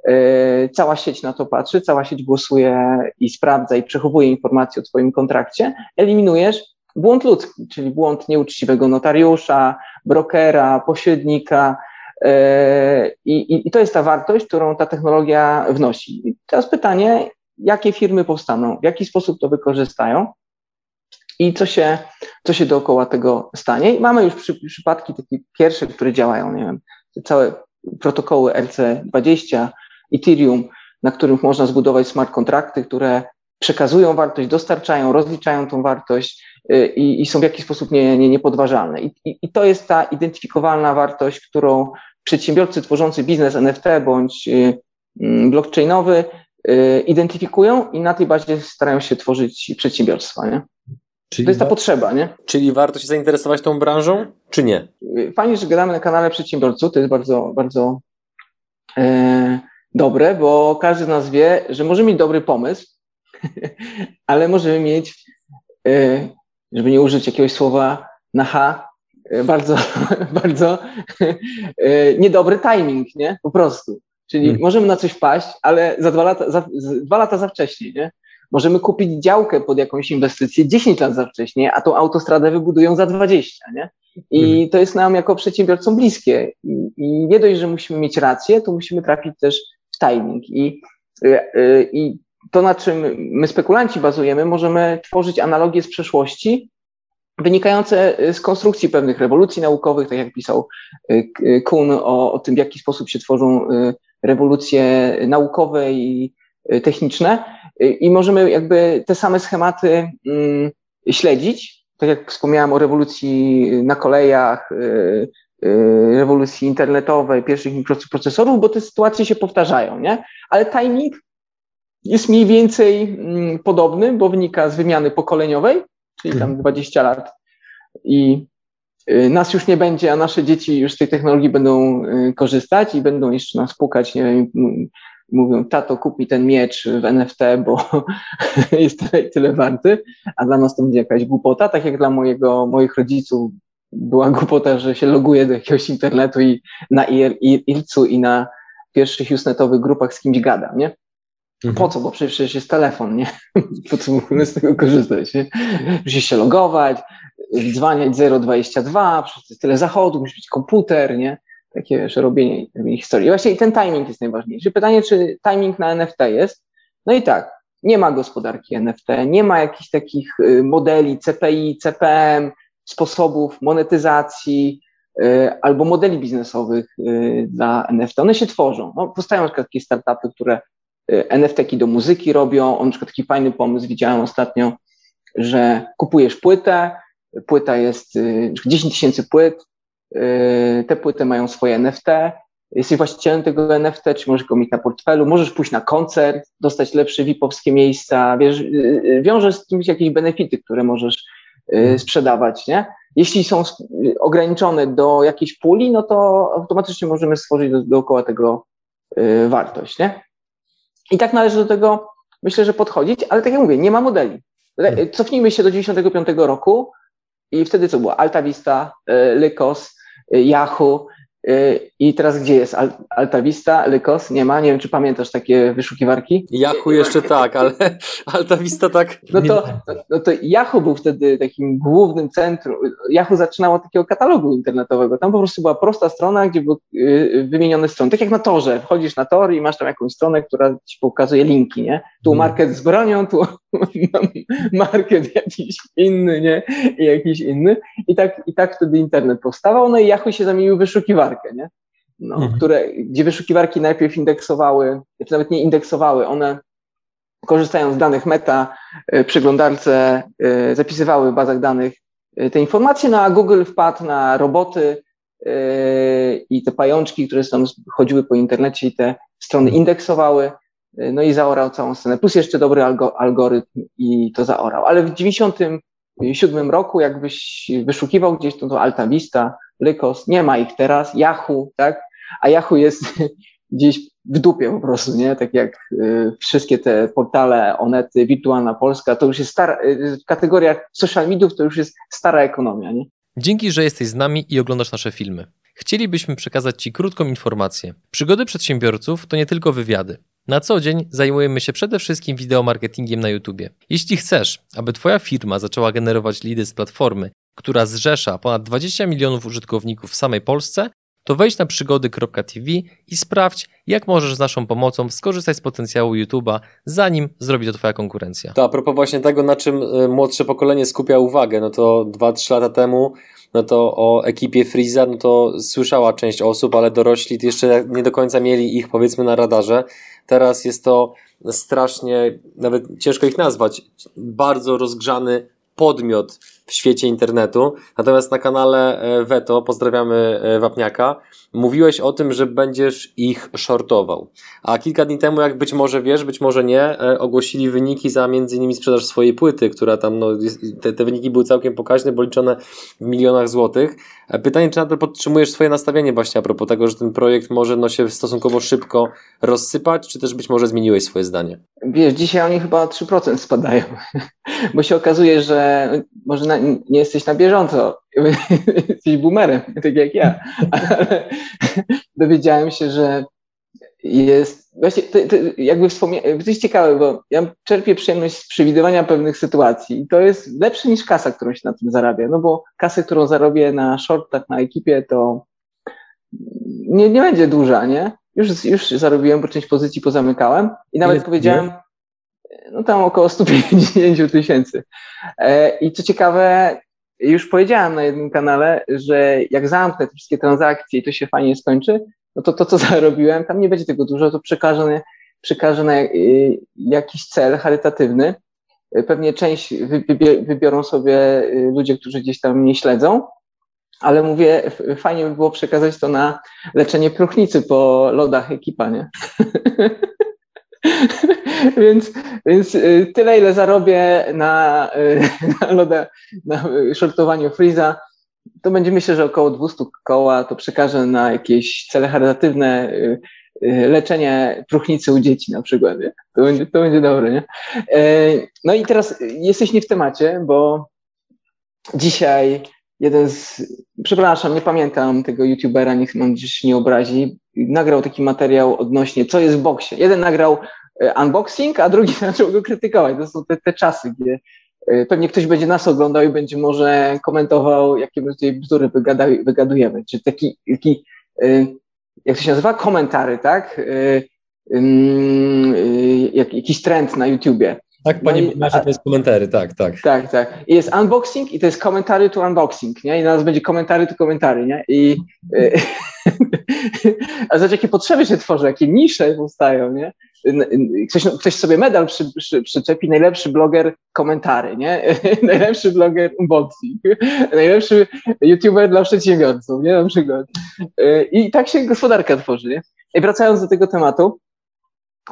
E, cała sieć na to patrzy, cała sieć głosuje i sprawdza i przechowuje informacje o Twoim kontrakcie. Eliminujesz błąd ludzki, czyli błąd nieuczciwego notariusza, brokera, pośrednika. E, I, I to jest ta wartość, którą ta technologia wnosi. I teraz pytanie, jakie firmy powstaną, w jaki sposób to wykorzystają i co się, co się dookoła tego stanie. I mamy już przy, przypadki takie pierwsze, które działają, nie wiem, całe protokoły RC20, Ethereum, na których można zbudować smart kontrakty, które przekazują wartość, dostarczają, rozliczają tą wartość y, i, i są w jakiś sposób nie, nie, niepodważalne. I, i, I, to jest ta identyfikowalna wartość, którą przedsiębiorcy tworzący biznes NFT bądź y, mm, blockchainowy y, identyfikują i na tej bazie starają się tworzyć przedsiębiorstwa. Nie? Czyli to jest ta potrzeba, nie? Czyli warto się zainteresować tą branżą, czy nie? Fajnie, że gadamy na kanale przedsiębiorców, to jest bardzo, bardzo e, dobre, bo każdy z nas wie, że może mieć dobry pomysł, [LAUGHS] ale możemy mieć, e, żeby nie użyć jakiegoś słowa na H, e, bardzo, [LAUGHS] bardzo e, niedobry timing, nie? Po prostu. Czyli hmm. możemy na coś wpaść, ale za dwa lata za, dwa lata za wcześnie, nie? Możemy kupić działkę pod jakąś inwestycję 10 lat za wcześnie, a tą autostradę wybudują za 20, nie? I mhm. to jest nam jako przedsiębiorcom bliskie. I, I, nie dość, że musimy mieć rację, to musimy trafić też w timing. I, y, y, I to, na czym my spekulanci bazujemy, możemy tworzyć analogie z przeszłości wynikające z konstrukcji pewnych rewolucji naukowych, tak jak pisał Kuhn o, o tym, w jaki sposób się tworzą rewolucje naukowe i techniczne. I możemy jakby te same schematy mm, śledzić. Tak jak wspomniałem o rewolucji na kolejach, rewolucji internetowej, pierwszych mikroprocesorów, bo te sytuacje się powtarzają, nie? Ale timing jest mniej więcej mm, podobny, bo wynika z wymiany pokoleniowej, czyli tam 20 mhm. lat i y, nas już nie będzie, a nasze dzieci już z tej technologii będą y, korzystać i będą jeszcze nas pukać, nie wiem, mówią, tato, kup mi ten miecz w NFT, bo [LAUGHS] jest tyle, tyle warty, a dla nas to będzie jakaś głupota, tak jak dla mojego, moich rodziców była głupota, że się loguje do jakiegoś internetu i na IRC-u i na pierwszych usenetowych grupach z kimś gada, nie? Mhm. Po co? Bo przecież jest telefon, nie? [LAUGHS] Po co ogóle z tego korzystać, nie? Musisz się logować, dzwaniać 022, przecież tyle zachodu, musi być komputer, nie? Takie wiesz, robienie, robienie historii. I właśnie ten timing jest najważniejszy. Pytanie, czy timing na NFT jest? No i tak, nie ma gospodarki NFT, nie ma jakichś takich y, modeli CPI, CPM, sposobów monetyzacji y, albo modeli biznesowych y, dla NFT. One się tworzą. No, powstają na przykład takie startupy, które NFT-ki do muzyki robią. On na przykład taki fajny pomysł widziałem ostatnio, że kupujesz płytę, płyta jest 10 tysięcy płyt, te płyty mają swoje NFT, jesteś właścicielem tego NFT, czy możesz go mieć na portfelu, możesz pójść na koncert, dostać lepsze VIP-owskie miejsca, wiesz, wiąże z tym jakieś benefity, które możesz Y, sprzedawać, nie? Jeśli są ograniczone do jakiejś puli, no to automatycznie możemy stworzyć do, dookoła tego wartość, nie? I tak należy do tego, myślę, że podchodzić, ale tak jak mówię, nie ma modeli. Hmm. Cofnijmy się do 95 roku i wtedy co było? Alta Vista, Lycos, Yahoo, Y, I teraz gdzie jest Alta Vista, Lykos? Nie ma? Nie wiem, czy pamiętasz takie wyszukiwarki? Yahoo jeszcze tak, ale [LAUGHS] Alta Vista tak. No to, no to Yahoo był wtedy takim głównym centrum. Yahoo zaczynało od takiego katalogu internetowego. Tam po prostu była prosta strona, gdzie były y, wymienione strony. Tak jak na torze. Wchodzisz na tor i masz tam jakąś stronę, która ci pokazuje linki, nie? Tu hmm. market z bronią, tu [LAUGHS] market jakiś inny, nie? I jakiś inny. I tak, i tak wtedy internet powstawał. No i Yahoo się zamienił w wyszukiwarkę, nie? No, mhm. które, gdzie wyszukiwarki najpierw indeksowały, czy nawet nie indeksowały, one korzystają z danych meta, y, przeglądarce y, zapisywały w bazach danych y, te informacje, no a Google wpadł na roboty i te pajączki, które tam chodziły po internecie i te strony mhm. indeksowały, no i zaorał całą scenę. Plus jeszcze dobry algorytm i to zaorał. Ale w 97 roku, jakbyś wyszukiwał gdzieś to, to Alta Vista, Lykos, nie ma ich teraz, Yahoo, tak? A Yahoo jest [LAUGHS] gdzieś w dupie po prostu, nie? Tak jak y, wszystkie te portale, Onety, Wirtualna Polska, to już jest stara, y, w kategoriach social mediów to już jest stara ekonomia, nie? Dzięki, że jesteś z nami i oglądasz nasze filmy. Chcielibyśmy przekazać Ci krótką informację. Przygody przedsiębiorców to nie tylko wywiady. Na co dzień zajmujemy się przede wszystkim wideomarketingiem na YouTube. Jeśli chcesz, aby Twoja firma zaczęła generować lidy z platformy, która zrzesza ponad 20 milionów użytkowników w samej Polsce, to wejdź na przygody.tv i sprawdź, jak możesz z naszą pomocą skorzystać z potencjału YouTube'a, zanim zrobi to Twoja konkurencja. To a propos właśnie tego, na czym y, młodsze pokolenie skupia uwagę, no to 2-3 lata temu no to o ekipie Freeza, no to słyszała część osób, ale dorośli jeszcze nie do końca mieli ich powiedzmy na radarze. Teraz jest to strasznie, nawet ciężko ich nazwać, bardzo rozgrzany podmiot w świecie internetu. Natomiast na kanale e, Veto, pozdrawiamy e, Wapniaka, mówiłeś o tym, że będziesz ich shortował. A kilka dni temu, jak być może wiesz, być może nie, e, ogłosili wyniki za innymi sprzedaż swojej płyty, która tam, no, te, te wyniki były całkiem pokaźne, bo liczone w milionach złotych. Pytanie, czy nadal podtrzymujesz swoje nastawienie właśnie a propos tego, że ten projekt może no, się stosunkowo szybko rozsypać, czy też być może zmieniłeś swoje zdanie? Wiesz, dzisiaj oni chyba 3% spadają, [LAUGHS] bo się okazuje, że może na, nie jesteś na bieżąco, [LAUGHS] jesteś boomerem, tak jak ja, [LAUGHS] ale dowiedziałem się, że jest, właśnie to, to jakby wspomniałem, to jest ciekawe, bo ja czerpię przyjemność z przewidywania pewnych sytuacji i to jest lepsze niż kasa, którą się na tym zarabia, no bo kasę, którą zarobię na shortach, na ekipie, to nie, nie będzie duża, nie? Już, już zarobiłem, bo część pozycji pozamykałem i nawet Ile, powiedziałem, no tam około 150 tysięcy. E, I co ciekawe, już powiedziałem na jednym kanale, że jak zamknę te wszystkie transakcje i to się fajnie skończy, no to to, co [LAUGHS] zarobiłem, tam nie będzie tego dużo, to przekażę, przekażę na y, jakiś cel charytatywny. Pewnie część wybiorą sobie y, ludzie, którzy gdzieś tam mnie śledzą, ale mówię, fajnie by było przekazać to na leczenie próchnicy po lodach ekipa, nie? [LAUGHS] [LAUGHS] więc, więc y, tyle, ile zarobię na, [LAUGHS] na, loda, na shortowaniu Freeza, to będzie myślę, że około 200 koła to przekażę na jakieś cele charytatywne, y, y, leczenie próchnicy u dzieci na przykład. Nie? To, będzie, to będzie dobre, nie? No i teraz jesteś nie w temacie, bo dzisiaj jeden z, przepraszam, nie pamiętam tego youtubera, niech mam gdzieś nie obrazi, nagrał taki materiał odnośnie, co jest w boksie. Jeden nagrał e, unboxing, a drugi [LAUGHS] zaczął go krytykować. To są te, te czasy, gdzie Y, pewnie ktoś będzie nas oglądał i będzie może komentował, jakie my tutaj bzdury wygadujemy. Czy taki, taki y, jak to się nazywa? Komentary, tak? Jak, jakiś trend na YouTubie. Tak, panie no to jest komentary, tak, tak. Tak, tak. I jest unboxing i to jest komentary to unboxing, nie? I na nas będzie komentary to komentary, nie? I [LAUGHS] a zobacz, jakie potrzeby się tworzą, jakie nisze powstają, nie? Ktoś, ktoś sobie medal przy, przy, przyczepi, najlepszy bloger komentary, nie? [LAUGHS] najlepszy bloger unboxing, najlepszy youtuber dla przedsiębiorców, nie? Na przykład. I tak się gospodarka tworzy, nie? I wracając do tego tematu,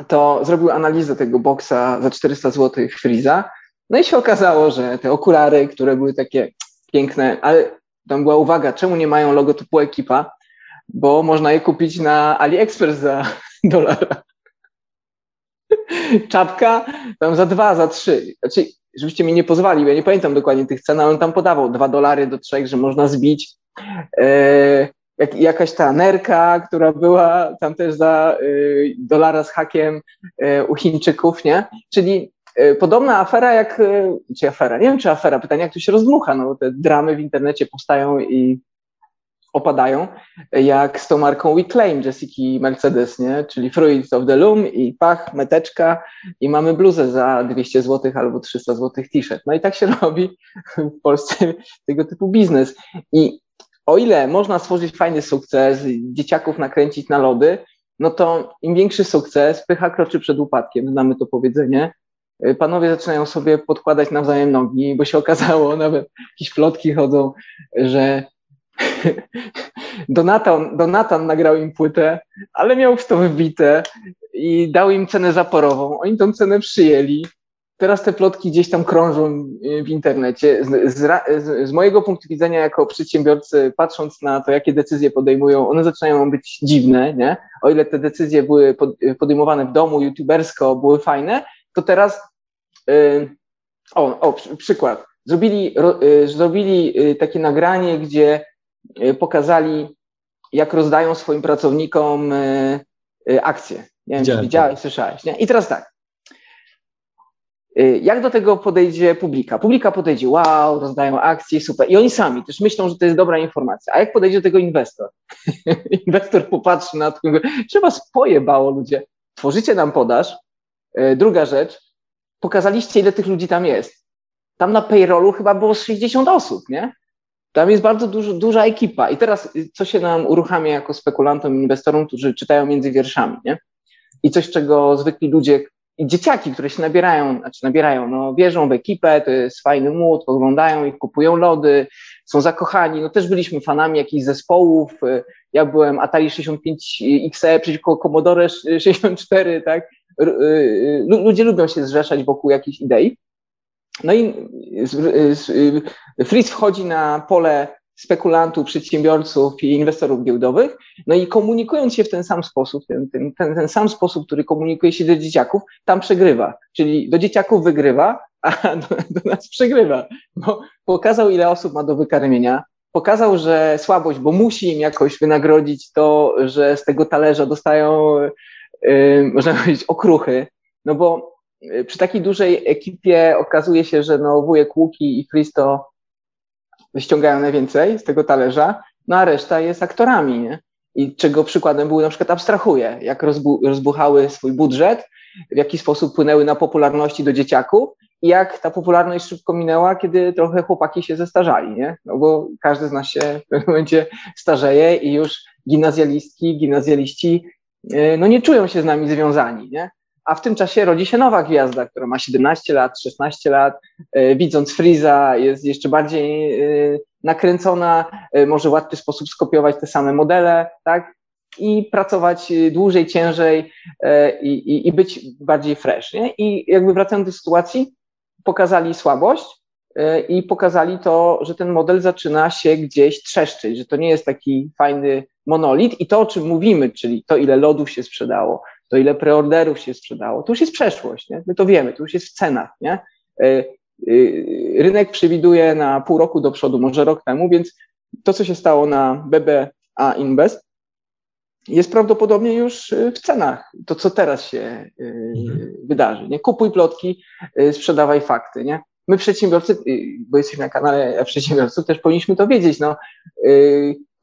to zrobił analizę tego boksa za 400 zł Freeza, no i się okazało, że te okulary, które były takie piękne, ale tam była uwaga, czemu nie mają logotypu ekipa, bo można je kupić na AliExpress za [LAUGHS] dolara. Czapka tam za dwa, za trzy. Znaczy, żebyście mi nie pozwali, ja nie pamiętam dokładnie tych cen, ale on tam podawał dwa dolary do trzech, że można zbić. E, jak, jakaś ta nerka, która była tam też za y, dolara z hakiem y, u Chińczyków, nie? Czyli y, podobna afera jak, y, czy afera, nie wiem czy afera, pytanie jak to się rozdmucha, no te dramy w internecie powstają i opadają, jak z tą marką We Claim Jessica Mercedes, nie? czyli Fruits of the Loom i pach, meteczka i mamy bluzę za 200 zł albo 300 zł t-shirt. No i tak się [LAUGHS] robi w Polsce tego typu biznes. I o ile można stworzyć fajny sukces, dzieciaków nakręcić na lody, no to im większy sukces, pycha kroczy przed upadkiem, znamy to powiedzenie. Panowie zaczynają sobie podkładać nawzajem nogi, bo się okazało, [LAUGHS] nawet jakieś plotki chodzą, że [LAUGHS] Donatan, Donatan nagrał im płytę, ale miał w to wybite i dał im cenę zaporową. Oni tą cenę przyjęli. Teraz te plotki gdzieś tam krążą w internecie. Z, z, z, mojego punktu widzenia, jako przedsiębiorcy, patrząc na to, jakie decyzje podejmują, one zaczynają być dziwne, nie? O ile te decyzje były podejmowane w domu, youtubersko, były fajne, to teraz. Yy, o, o, przykład. Zrobili, ro, yy, zrobili takie nagranie, gdzie Y, pokazali, jak rozdają swoim pracownikom y, y, akcje. Nie wiem, czy widziałeś, słyszałeś. Nie? I teraz tak. Jak do tego podejdzie publika? Publika podejdzie, wow, rozdają akcje, super. I oni sami też myślą, że to jest dobra informacja. A jak podejdzie do tego inwestor? [LAUGHS] inwestor popatrzy na to, trzeba spojebało ludzie. Tworzycie nam podaż. Druga rzecz, pokazaliście, ile tych ludzi tam jest. Tam na payrollu chyba było 60 osób, nie? Tam jest bardzo dużo, duża ekipa. I teraz, y, co się nam uruchamia jako spekulantom, inwestorom, którzy czytają między wierszami, nie? I coś, czego zwykli ludzie, i dzieciaki, które się nabierają, znaczy nabierają, no wierzą w ekipę, to jest fajny mód, oglądają ich, kupują lody, są zakochani. No też byliśmy fanami jakichś zespołów. Y, ja byłem Atari 65 XE przeciwko Commodore 64, tak? Y, ludzie lubią się zrzeszać wokół jakiejś idei. No i Fritz wchodzi na pole spekulantów, przedsiębiorców i inwestorów giełdowych, no i komunikując się w ten sam sposób, ten, ten, ten, ten sam sposób, który komunikuje się do dzieciaków, tam przegrywa. Czyli do dzieciaków wygrywa, a [LAUGHS] do, do nas przegrywa, bo pokazał, ile osób ma do wykarmienia, pokazał, że słabość, bo musi im jakoś wynagrodzić to, że z tego talerza dostają, yy, można [LAUGHS] powiedzieć, okruchy, no bo Y, przy takiej dużej ekipie okazuje się, że no wujek Łuki i Christo ściągają najwięcej z tego talerza, no a reszta jest aktorami, nie? I czego przykładem były na przykład abstrahuje, jak rozbu rozbuchały swój budżet, w jaki sposób płynęły na popularności do dzieciaków i jak ta popularność szybko minęła, kiedy trochę chłopaki się zestarzali, nie? No bo każdy z nas się w pewnym momencie starzeje i już gimnazjalistki, gimnazjaliści e, no nie czują się z nami związani, nie? A w tym czasie rodzi się nowa gwiazda, która ma 17 lat, 16 lat, e, widząc Freeza jest jeszcze bardziej e, nakręcona, może w łatwy sposób skopiować te same modele, tak? I pracować dłużej, ciężej i, i, i być bardziej fresh, nie? I jakby wracając do sytuacji, pokazali słabość e, i pokazali to, że ten model zaczyna się gdzieś trzeszczyć, że to nie jest taki fajny monolit i to, o czym mówimy, czyli to, ile lodów się sprzedało, to, ile preorderów się sprzedało, to już jest przeszłość, nie? my to wiemy, to już jest w cenach. Nie? E, e, rynek przewiduje na pół roku do przodu, może rok temu, więc to, co się stało na BBA Invest, jest prawdopodobnie już w cenach. To, co teraz się mhm. wydarzy. Nie? Kupuj plotki, sprzedawaj fakty. Nie? My przedsiębiorcy, bo jesteśmy na kanale przedsiębiorców, też powinniśmy to wiedzieć. No,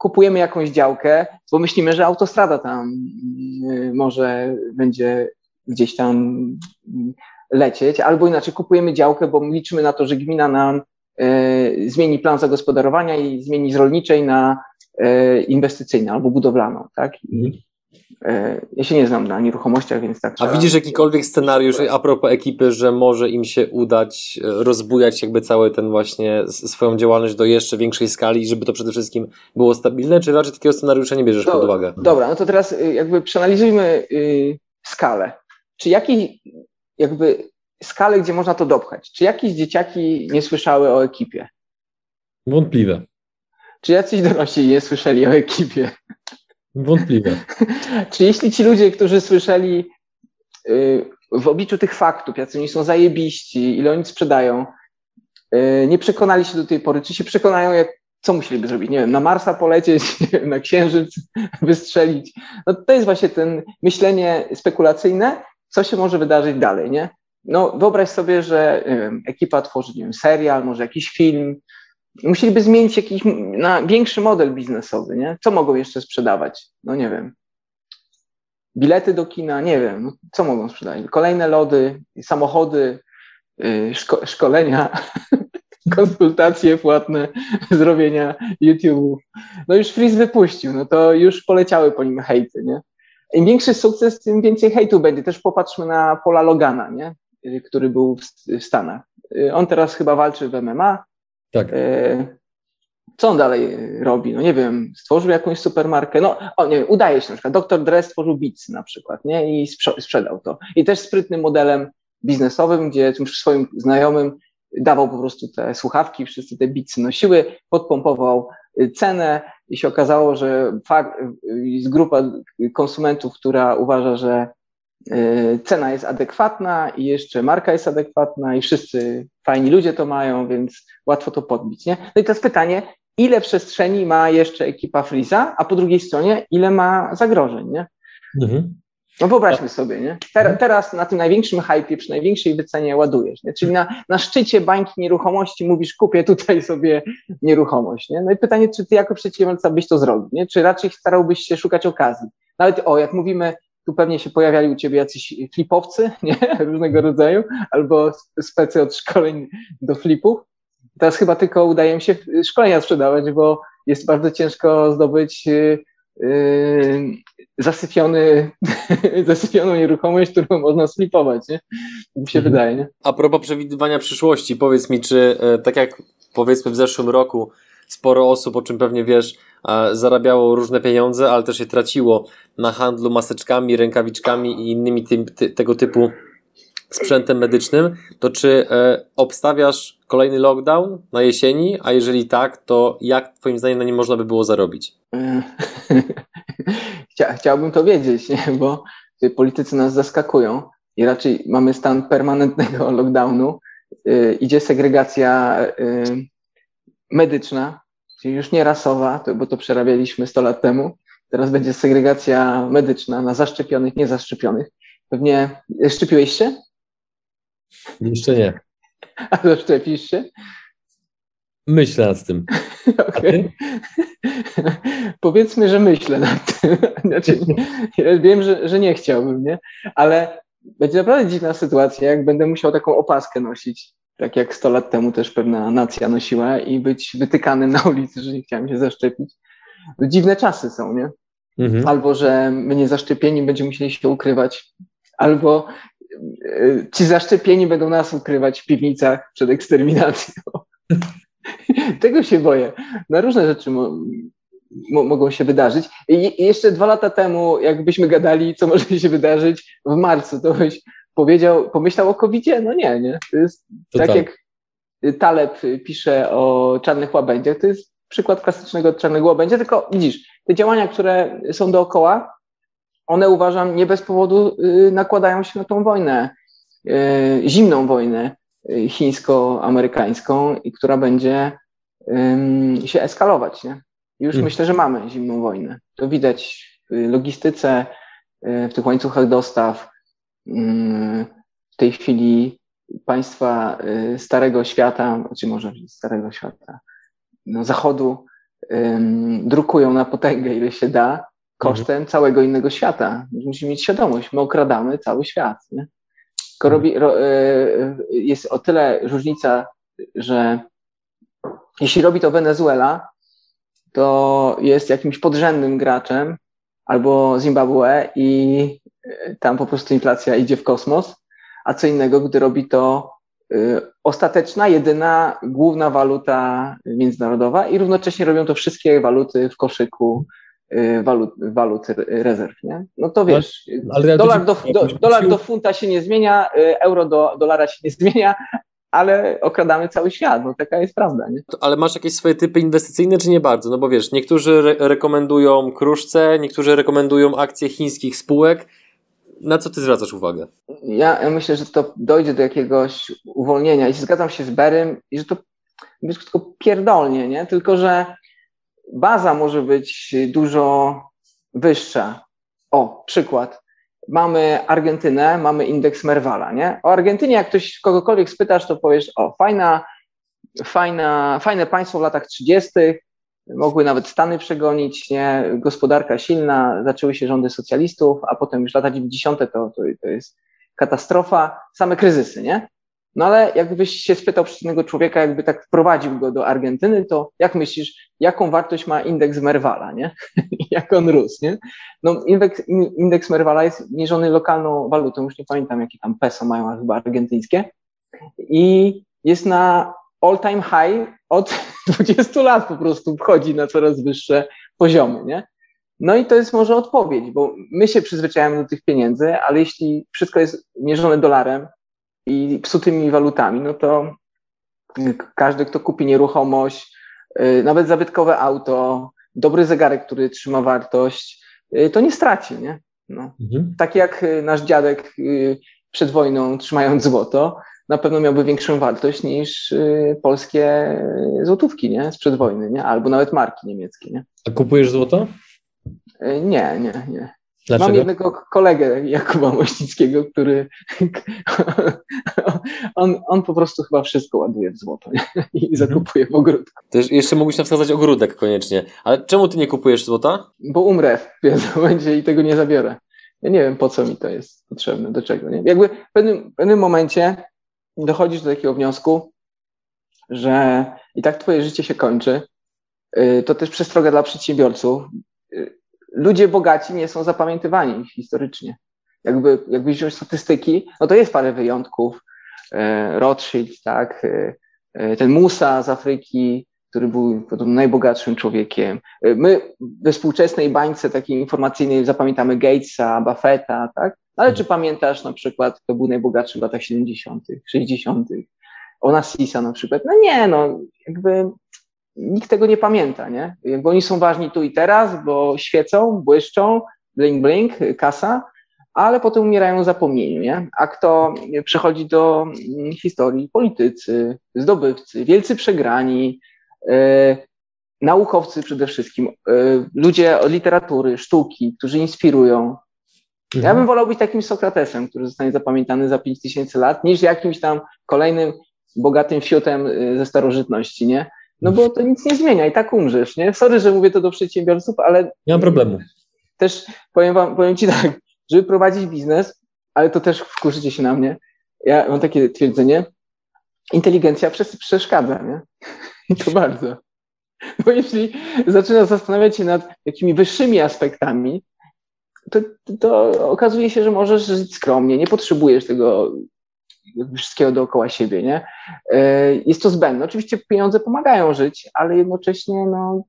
kupujemy jakąś działkę, bo myślimy, że autostrada tam może będzie gdzieś tam lecieć, albo inaczej kupujemy działkę, bo liczymy na to, że gmina nam zmieni plan zagospodarowania i zmieni z rolniczej na inwestycyjną albo budowlaną, tak? I mhm. Ja się nie znam na nieruchomościach, więc tak. A widzisz jakikolwiek scenariusz a propos ekipy, że może im się udać e, rozbujać jakby cały ten właśnie swoją działalność do jeszcze większej skali, żeby to przede wszystkim było stabilne, czy raczej takiego scenariusza nie bierzesz do, pod uwagę? Dobra, no to teraz y, jakby przeanalizujmy y, skalę. Czy jaki jakby skalę, gdzie można to dopchać? Czy jakieś dzieciaki nie słyszały o ekipie? Wątpliwe. Czy jacyś dorośli nie słyszeli o ekipie? Wątpliwe. [LAUGHS] Czy jeśli ci ludzie, którzy słyszeli y, w obliczu tych faktów, jacy oni są zajebiści, ile oni sprzedają, y, nie przekonali się do tej pory, czy się przekonają, jak, co musieliby zrobić? Nie wiem, na Marsa polecieć, [LAUGHS] na Księżyc [LAUGHS] wystrzelić. No to jest właśnie ten myślenie spekulacyjne, co się może wydarzyć dalej, nie? No wyobraź sobie, że wiem, ekipa tworzy, nie wiem, serial, może jakiś film, musieliby zmienić jakiś na większy model biznesowy, nie? Co mogą jeszcze sprzedawać? No nie wiem. Bilety do kina, nie wiem. No, co mogą sprzedać? Kolejne lody, samochody, yy, szko szkolenia, [LAUGHS] konsultacje płatne, [LAUGHS] zrobienia YouTube. No już Freeze wypuścił, no to już poleciały po nim hejty, nie? Im większy sukces, tym więcej hejtu będzie. Też popatrzmy na Pola Logana, nie? który był w Stanach. Y, on teraz chyba walczy w MMA, tak. E, co on dalej robi? No nie wiem, stworzył jakąś supermarkę. No, o nie wiem, udaje się na przykład. Dr. Dre stworzył Beats na przykład, nie? I sprzedał to. I też sprytnym modelem biznesowym, gdzie tym swoim znajomym dawał po prostu te słuchawki, wszyscy te bitsy nosiły, podpompował cenę i się okazało, że fakt, jest grupa konsumentów, która uważa, że cena jest adekwatna i jeszcze marka jest adekwatna i wszyscy fajni ludzie to mają, więc łatwo to podbić. Nie? No i teraz pytanie, ile przestrzeni ma jeszcze ekipa Freeza, a po drugiej stronie, ile ma zagrożeń, nie? Mhm. No wyobraźmy sobie, nie? Ter, teraz na tym największym hypie, przy największej wycenie ładujesz, nie? Czyli na, na szczycie bańki nieruchomości mówisz, kupię tutaj sobie nieruchomość, nie? No i pytanie, czy ty jako przedsiębiorca byś to zrobił, nie? Czy raczej starałbyś się szukać okazji? Nawet, o, jak mówimy tu pewnie się pojawiali u ciebie jacyś flipowcy, [LAUGHS] nie? Różnego rodzaju, albo specy od szkoleń do flipów. Teraz chyba tylko udaje mi się szkolenia sprzedawać, bo jest bardzo ciężko zdobyć yy, zasypiony, [LAUGHS] zasypioną nieruchomość, którą można slipować, nie? Mi się mhm. wydaje, nie? A propos przewidywania przyszłości, powiedz mi, czy e, tak jak powiedzmy w zeszłym roku sporo osób, o czym pewnie wiesz, zarabiało różne pieniądze, ale też je traciło na handlu maseczkami, rękawiczkami i innymi ty, ty, tego typu sprzętem medycznym, to czy e, obstawiasz kolejny lockdown na jesieni, a jeżeli tak, to jak twoim zdaniem na nim można by było zarobić? [LAUGHS] Chcia, chciałbym to wiedzieć, nie? bo politycy nas zaskakują i raczej mamy stan permanentnego [LAUGHS] lockdownu, y, idzie segregacja medyczna, czyli już nie rasowa, to, bo to przerabialiśmy 100 lat temu. Teraz będzie segregacja medyczna na zaszczepionych, niezaszczepionych. Pewnie szczepiłeś się? Jeszcze nie. [LAUGHS] A zaszczepisz się? Myślę nad tym. [LAUGHS] Okay. [LAUGHS] Powiedzmy, że myślę nad tym. Znaczy, ja wiem, że, że nie chciałbym, nie? Ale będzie naprawdę dziwna sytuacja, jak będę musiał taką opaskę nosić, tak jak 100 lat temu też pewna nacja nosiła i być wytykanym na ulicy, że nie chciałem się zaszczepić. Dziwne czasy są, nie? Mhm. Albo, że my nie zaszczepieni będziemy musieli się ukrywać, albo e, ci zaszczepieni będą nas ukrywać w piwnicach przed eksterminacją. [LAUGHS] Tego się boję. Na różne rzeczy mo mo mogą się wydarzyć. I, jeszcze dwa lata temu, jakbyśmy gadali, co może się wydarzyć w marcu, to byś powiedział, pomyślał o covid -zie? No nie, nie. To jest to tak, tak jak Taleb pisze o czarnych łabędziach, to jest przykład klasycznego czarnego łabędzia, tylko widzisz, te działania, które są dookoła, one uważam nie bez powodu y, nakładają się na tą wojnę, y, zimną wojnę y, chińsko-amerykańską i która będzie się eskalować. Nie? Już hmm. myślę, że mamy zimną wojnę. To widać w logistyce, w tych łańcuchach dostaw. W tej chwili państwa starego świata, czy może starego świata, no, Zachodu drukują na potęgę, ile się da, kosztem mhm. całego innego świata. Musimy mieć świadomość, my okradamy cały świat. Nie? Tylko mhm. robi, ro, e, jest o tyle różnica, że jeśli robi to Wenezuela, to jest jakimś podrzędnym graczem, albo Zimbabwe i tam po prostu inflacja idzie w kosmos, a co innego, gdy robi to Y, ostateczna, jedyna, główna waluta międzynarodowa i równocześnie robią to wszystkie waluty w koszyku y, walut, walut rezerw, nie? No to wiesz, ale, ale dolar, do, do, dolar do funta się nie zmienia, y, euro do dolara się nie zmienia, ale okradamy cały świat, no taka jest prawda, nie? Ale masz jakieś swoje typy inwestycyjne, czy nie bardzo? No bo wiesz, niektórzy re rekomendują kruszce, niektórzy rekomendują akcje chińskich spółek, na co ty zwracasz uwagę? Ja, ja myślę, że to dojdzie do jakiegoś uwolnienia i zgadzam się z Berym i że to jest tylko pierdolnie, nie? Tylko, że baza może być dużo wyższa. O, przykład. Mamy Argentynę, mamy indeks Merwala, nie? O Argentynie, jak ktoś kogokolwiek spytasz, to powiesz, o, fajna, fajna, fajne państwo w latach 30., mogły nawet Stany przegonić, nie? gospodarka silna, zaczęły się rządy socjalistów, a potem już lata 90. to, to, to jest katastrofa, same kryzysy, nie? No ale jakbyś się spytał przeciwnego człowieka, jakby tak wprowadził go do Argentyny, to jak myślisz, jaką wartość ma indeks Merwala, nie? [LAUGHS] jak on rósł, nie? No indeks, indeks Merwala jest mierzony lokalną walutą, już nie pamiętam jakie tam peso mają, chyba argentyńskie i jest na all time high od [LAUGHS] 20 lat po prostu wchodzi na coraz wyższe poziomy, nie? No i to jest może odpowiedź, bo my się przyzwyczajamy do tych pieniędzy, ale jeśli wszystko jest mierzone dolarem i psutymi walutami, no to każdy, kto kupi nieruchomość, y, nawet zabytkowe auto, dobry zegarek, który trzyma wartość, y, to nie straci, nie? No. Mhm. Tak jak y, nasz dziadek przed wojną trzymając złoto, na pewno miałby większą wartość niż y, polskie złotówki, nie? Sprzed wojny, nie? Albo nawet marki niemieckie, nie? A kupujesz złoto? Y, nie, nie, nie. Dlaczego? Mam jednego kolegę, Jakuba Mościckiego, który [LAUGHS] on, on po prostu chyba wszystko ładuje w złoto nie? i mhm. zakupuje w ogródku. Też jeszcze mógłbyś nam wskazać ogródek koniecznie. Ale czemu ty nie kupujesz złota? Bo umrę w pewnym momencie i tego nie zabiorę. Ja nie wiem, po co mi to jest potrzebne, do czego. Nie? Jakby w pewnym, w pewnym momencie dochodzisz do takiego wniosku, że i tak twoje życie się kończy. Y, to też przestroga dla przedsiębiorców. Y, ludzie bogaci nie są zapamiętywani historycznie. Jakby, jakby wziąć statystyki, no to jest parę wyjątków. Y, Rothschild, tak, ten Musa z Afryki, który był najbogatszym człowiekiem. My we współczesnej bańce takiej informacyjnej zapamiętamy Gatesa, Buffetta, tak? Ale mhm. czy pamiętasz na przykład, kto był najbogatszy w latach 70., 60., Onassisa na przykład? No nie, no jakby nikt tego nie pamięta, nie? Jakby oni są ważni tu i teraz, bo świecą, błyszczą, bling bling, kasa, ale potem umierają w zapomnieniu, nie? A kto przechodzi do mm, historii? Politycy, zdobywcy, wielcy przegrani, yy, naukowcy przede wszystkim, yy, ludzie od literatury, sztuki, którzy inspirują, Mhm. Ja bym wolał być takim Sokratesem, który zostanie zapamiętany za 5000 lat, niż jakimś tam kolejnym bogatym fiutem y, ze starożytności, nie? No bo to nic nie zmienia i tak umrzesz, nie? Sorry, że mówię to do przedsiębiorców, ale... Nie mam problemu. Też powiem wam, powiem ci tak, żeby prowadzić biznes, ale to też wkurzycie się na mnie. Ja mam takie twierdzenie, inteligencja przeszkadza, nie? I [LAUGHS] to bardzo. Bo jeśli zaczynasz zastanawiać się nad jakimi wyższymi aspektami, to, to okazuje się, że możesz żyć skromnie, nie potrzebujesz tego wszystkiego dookoła siebie, nie? E, jest to zbędne. Oczywiście pieniądze pomagają żyć, ale jednocześnie no,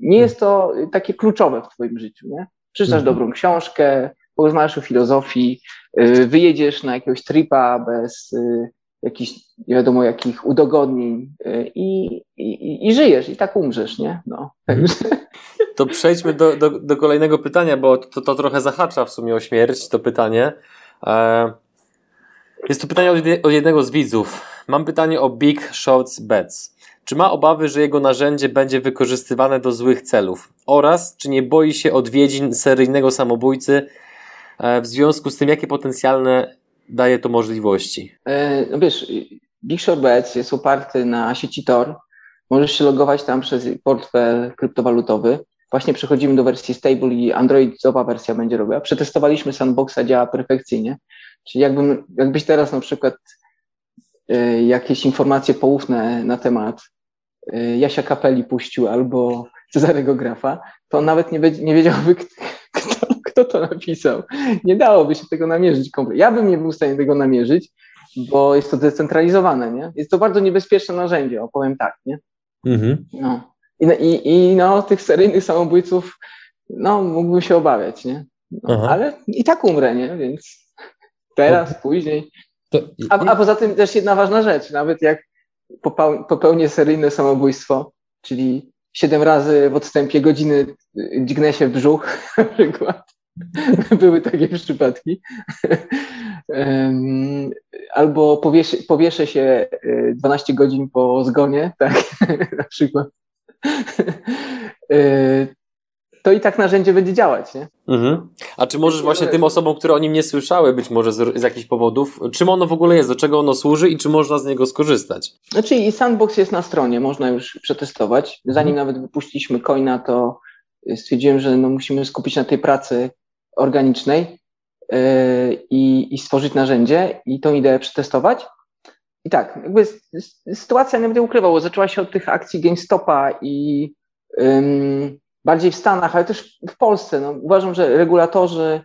nie jest to takie kluczowe w twoim życiu, nie? Przeczytasz mhm. dobrą książkę, porozmawiasz o filozofii, e, wyjedziesz na jakiegoś tripa bez e, jakichś nie wiadomo jakich udogodnień i, i, i żyjesz i tak umrzesz, nie? No. Mhm. [LAUGHS] To przejdźmy do, do, do kolejnego pytania, bo to, to trochę zahacza w sumie o śmierć, to pytanie. Jest to pytanie od jednego z widzów. Mam pytanie o Big Shots Bets. Czy ma obawy, że jego narzędzie będzie wykorzystywane do złych celów? Oraz czy nie boi się odwiedzin seryjnego samobójcy e, w związku z tym, jakie potencjalne daje to możliwości? E, no wiesz, Big Short Bets jest oparty na sieci Tor. Możesz się logować tam przez portfel kryptowalutowy. Właśnie przechodzimy do wersji stable i Androidowa wersja będzie robiła. Przetestowaliśmy sandboxa, działa perfekcyjnie. Czyli jakbym, jakbyś teraz na przykład y, jakieś informacje poufne na temat y, Jasia Kapeli puścił albo Cezarego Grafa, to nawet nie, nie wiedziałby, kto, kto to napisał. Nie dałoby się tego namierzyć kompletnie. Ja bym nie był w stanie tego namierzyć, bo jest to zdecentralizowane, nie? Jest to bardzo niebezpieczne narzędzie, opowiem tak, nie? Mhm. No. I, i, I no, tych seryjnych samobójców, no, mógłbym się obawiać, nie? No, ale i tak umrę, nie? Więc teraz, później. A, a, poza tym też jedna ważna rzecz, nawet jak popełnię seryjne samobójstwo, czyli siedem razy w odstępie godziny dźgnę się w brzuch, [LAUGHS] na przykład. [LAUGHS] Były takie przypadki. Albo powieszę, powieszę się 12 godzin po zgonie, [LAUGHS] tak, na przykład. E, to i tak narzędzie będzie działać, nie? Mhm. A czy możesz właśnie tym osobom, które o nim nie słyszały, być może z, z jakichś powodów, czym ono w ogóle jest, do czego ono służy i czy można z niego skorzystać? Znaczy i sandbox jest na stronie, można już przetestować. Zanim mhm. nawet wypuściliśmy coina, to stwierdziłem, że no musimy skupić na tej pracy organicznej yy, i, i stworzyć narzędzie i tą ideę przetestować. I tak, jakby sytuacja, nie będę ukrywał, zaczęła się od tych akcji GameStopa i bardziej w Stanach, ale też w Polsce. No, uważam, że regulatorzy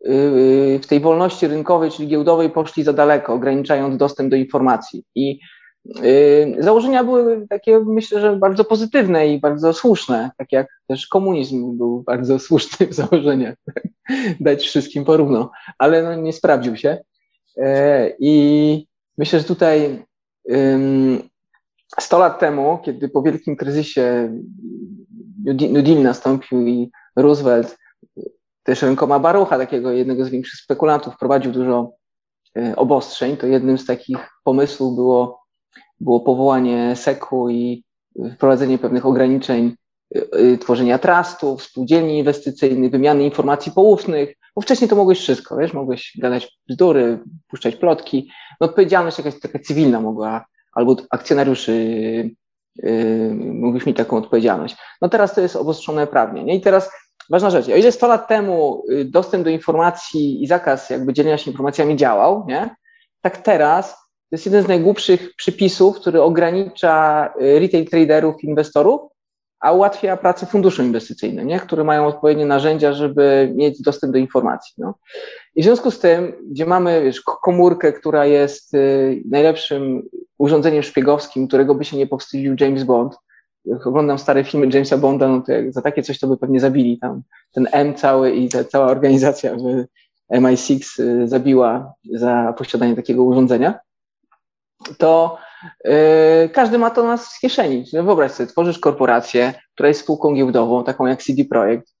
yy, w tej wolności rynkowej, czyli giełdowej, poszli za daleko, ograniczając dostęp do informacji. I yy, założenia były takie, myślę, że bardzo pozytywne i bardzo słuszne, tak jak też komunizm był bardzo [LAUGHS] słuszny w założeniach, dać wszystkim porówno, ale no, nie sprawdził się. Yy, I myślę, że tutaj 100 lat temu, kiedy po wielkim kryzysie New Deal nastąpił i Roosevelt też rękoma Barucha, takiego jednego z większych spekulantów, prowadził dużo e, obostrzeń, to jednym z takich pomysłów było, było powołanie SEC-u i wprowadzenie pewnych ograniczeń e, e, tworzenia trustów, spółdzielni inwestycyjnych, wymiany informacji poufnych, bo wcześniej to mogłeś wszystko, wiesz, mogłeś gadać bzdury, puszczać plotki. No, odpowiedzialność jakaś taka cywilna mogła, albo akcjonariuszy Yy, mógłbyś mieć taką odpowiedzialność. No teraz to jest obostrzone prawnie. Nie? I teraz ważna rzecz, o ile 100 lat temu y, dostęp do informacji i zakaz jakby dzielenia się informacjami działał, nie? tak teraz to jest jeden z najgłupszych przypisów, który ogranicza y, retail traderów, inwestorów, a ułatwia pracę funduszom inwestycyjnym, nie? które mają odpowiednie narzędzia, żeby mieć dostęp do informacji. No. I w związku z tym, gdzie mamy wiesz, komórkę, która jest y, najlepszym urządzeniem szpiegowskim, którego by się nie powstydził James Bond, jak oglądam stare filmy Jamesa Bonda, no to za takie coś to by pewnie zabili tam. Ten M cały i ta cała organizacja MI6 y, zabiła za posiadanie takiego urządzenia. To każdy ma to nas w kieszeni. Wyobraź sobie, tworzysz korporację, która jest spółką giełdową, taką jak CD Projekt,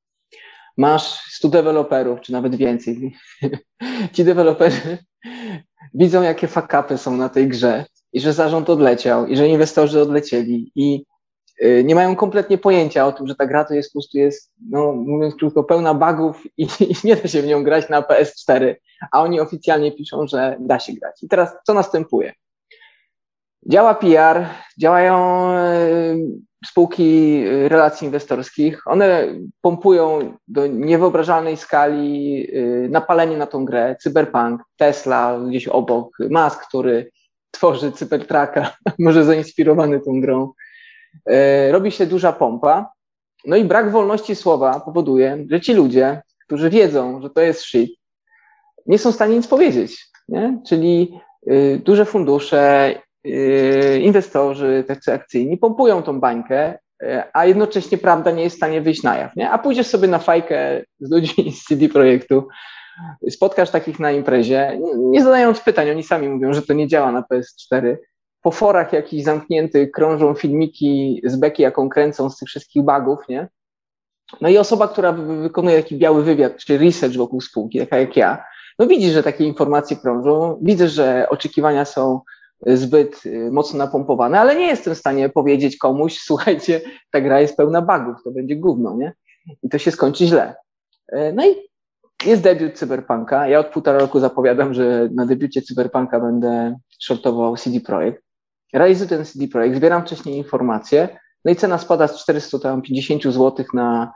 masz 100 deweloperów, czy nawet więcej. [LAUGHS] Ci deweloperzy [LAUGHS] widzą, jakie fakapy są na tej grze i że zarząd odleciał, i że inwestorzy odlecieli i y, nie mają kompletnie pojęcia o tym, że ta gra to jest po prostu jest, no mówiąc krótko, pełna bugów i, [LAUGHS] i nie da się w nią grać na PS4, a oni oficjalnie piszą, że da się grać. I teraz co następuje? Działa PR, działają spółki relacji inwestorskich. One pompują do niewyobrażalnej skali napalenie na tą grę. Cyberpunk, Tesla gdzieś obok, Musk, który tworzy Cybertrucka, [LAUGHS] może zainspirowany tą grą. Robi się duża pompa. No i brak wolności słowa powoduje, że ci ludzie, którzy wiedzą, że to jest shit, nie są w stanie nic powiedzieć. Nie? Czyli duże fundusze, inwestorzy, tacy akcyjni pompują tą bańkę, y, a jednocześnie prawda nie jest w stanie wyjść na jaw. Nie? A pójdziesz sobie na fajkę z ludźmi [LAUGHS] z CD Projektu, spotkasz takich na imprezie, nie zadając pytań, oni sami mówią, że to nie działa na PS4. Po forach jakichś zamkniętych krążą filmiki z beki, jaką kręcą z tych wszystkich bugów, nie? No i osoba, która wykonuje taki biały wywiad, czy research wokół spółki, taka jak ja, no widzi, że takie informacje krążą, widzę, że oczekiwania są zbyt y, mocno napompowane, ale nie jestem w stanie powiedzieć komuś, [LAUGHS] słuchajcie, ta gra jest pełna bugów, to będzie gówno, nie? I to się skończy źle. E, no i jest debiut Cyberpunka. Ja od półtora roku zapowiadam, że na debiucie Cyberpunka będę shortował CD Projekt. Realizuję ten CD Projekt, zbieram wcześniej informacje, no i cena spada z 450 zł na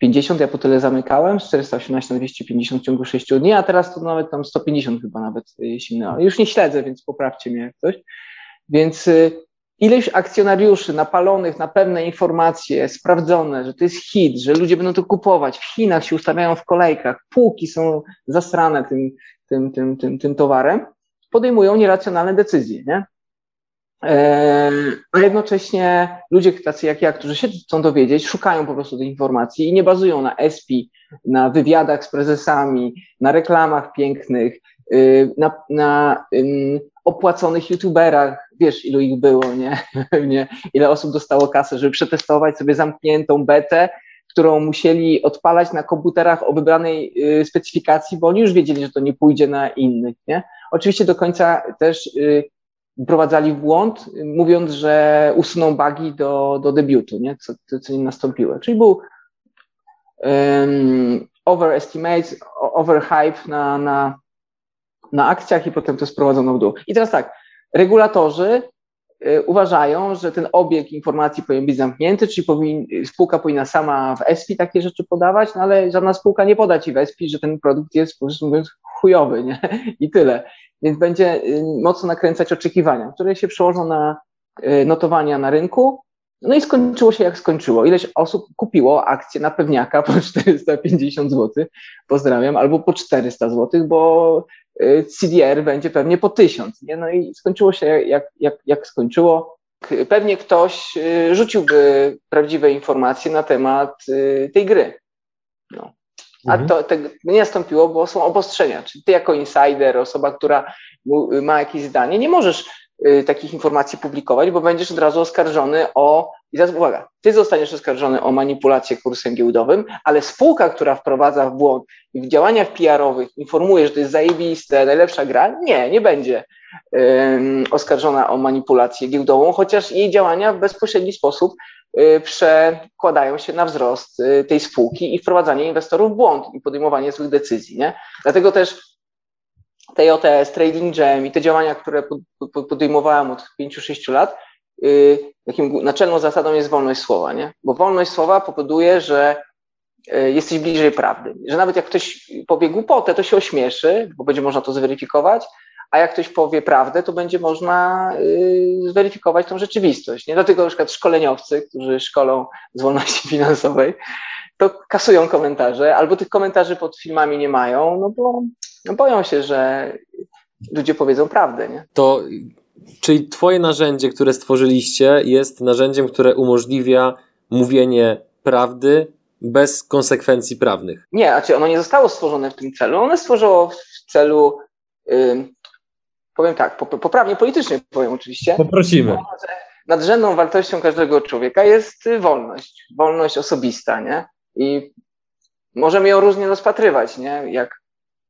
250, ja po tyle zamykałem, z 418 na 250 w ciągu 6 dni, a teraz to nawet tam 150 chyba nawet silne. Już nie śledzę, więc poprawcie mnie jak coś. Więc y, ileś akcjonariuszy napalonych na pewne informacje, sprawdzone, że to jest hit, że ludzie będą to kupować, w Chinach się ustawiają w kolejkach, półki są zasrane tym, tym, tym, tym, tym towarem, podejmują nieracjonalne decyzje, nie? A jednocześnie ludzie tacy jak ja, którzy się chcą dowiedzieć, szukają po prostu tej informacji i nie bazują na SP, na wywiadach z prezesami, na reklamach pięknych, y, na, na opłaconych youtuberach, wiesz ilu ich było, nie? [LAUGHS] nie? Ile osób dostało kasę, żeby przetestować sobie zamkniętą betę, którą musieli odpalać na komputerach o wybranej y, specyfikacji, bo oni już wiedzieli, że to nie pójdzie na innych, nie? Oczywiście do końca też y, wprowadzali w błąd, mówiąc, że usuną bugi do, do debiutu, nie? Co, co nie nastąpiło. Czyli był um, overhype na, na, na akcjach i potem to sprowadzono w dół. I teraz tak, regulatorzy y, uważają, że ten obieg informacji powinien być zamknięty, czyli powin, spółka powinna sama w ESPI takie rzeczy podawać, no ale żadna spółka nie poda ci w ESPI, że ten produkt jest, po prostu mówiąc, chujowy, nie? I tyle więc będzie y, mocno nakręcać oczekiwania, które się przełożą na y, notowania na rynku. No i skończyło się jak skończyło. Ileś osób kupiło akcje na pewniaka po [LAUGHS] 450 zł, pozdrawiam, albo po 400 zł, bo y, CDR będzie pewnie po 1000. Nie? No i skończyło się jak, jak, jak skończyło. Pewnie ktoś rzuciłby prawdziwe informacje na temat tej gry. No. A mhm. to, to nie nastąpiło, bo są obostrzenia. Czyli ty jako insider, osoba, która ma jakieś zdanie, nie możesz y, takich informacji publikować, bo będziesz od razu oskarżony o, i teraz uwaga, ty zostaniesz oskarżony o manipulację kursem giełdowym, ale spółka, która wprowadza w błąd i w działaniach PR-owych informuje, że to jest zajebiste, najlepsza gra, nie, nie będzie oskarżona o manipulację giełdową, chociaż jej działania w bezpośredni sposób Y, przekładają się na wzrost y, tej spółki i wprowadzanie inwestorów w błąd i podejmowanie złych decyzji. Nie? Dlatego też TJS, Trading Jam i te działania, które podejmowałem od 5-6 lat, y, takim naczelną zasadą jest wolność słowa, nie? Bo wolność słowa powoduje, że jesteś bliżej prawdy. Że nawet jak ktoś powie głupotę, to się ośmieszy, bo będzie można to zweryfikować, a jak ktoś powie prawdę, to będzie można y, zweryfikować tą rzeczywistość. Nie dlatego na przykład szkoleniowcy, którzy szkolą z wolności [LAUGHS] finansowej, to kasują komentarze, albo tych komentarzy pod filmami nie mają, no bo no boją się, że ludzie powiedzą prawdę. Nie? To, czyli twoje narzędzie, które stworzyliście, jest narzędziem, które umożliwia mówienie prawdy bez konsekwencji prawnych. Nie, znaczy ono nie zostało stworzone w tym celu. Ono stworzyło w celu powiem tak, poprawnie politycznie powiem oczywiście. Poprosimy. Nadrzędną wartością każdego człowieka jest wolność, wolność osobista, nie? I możemy ją różnie rozpatrywać, nie? Jak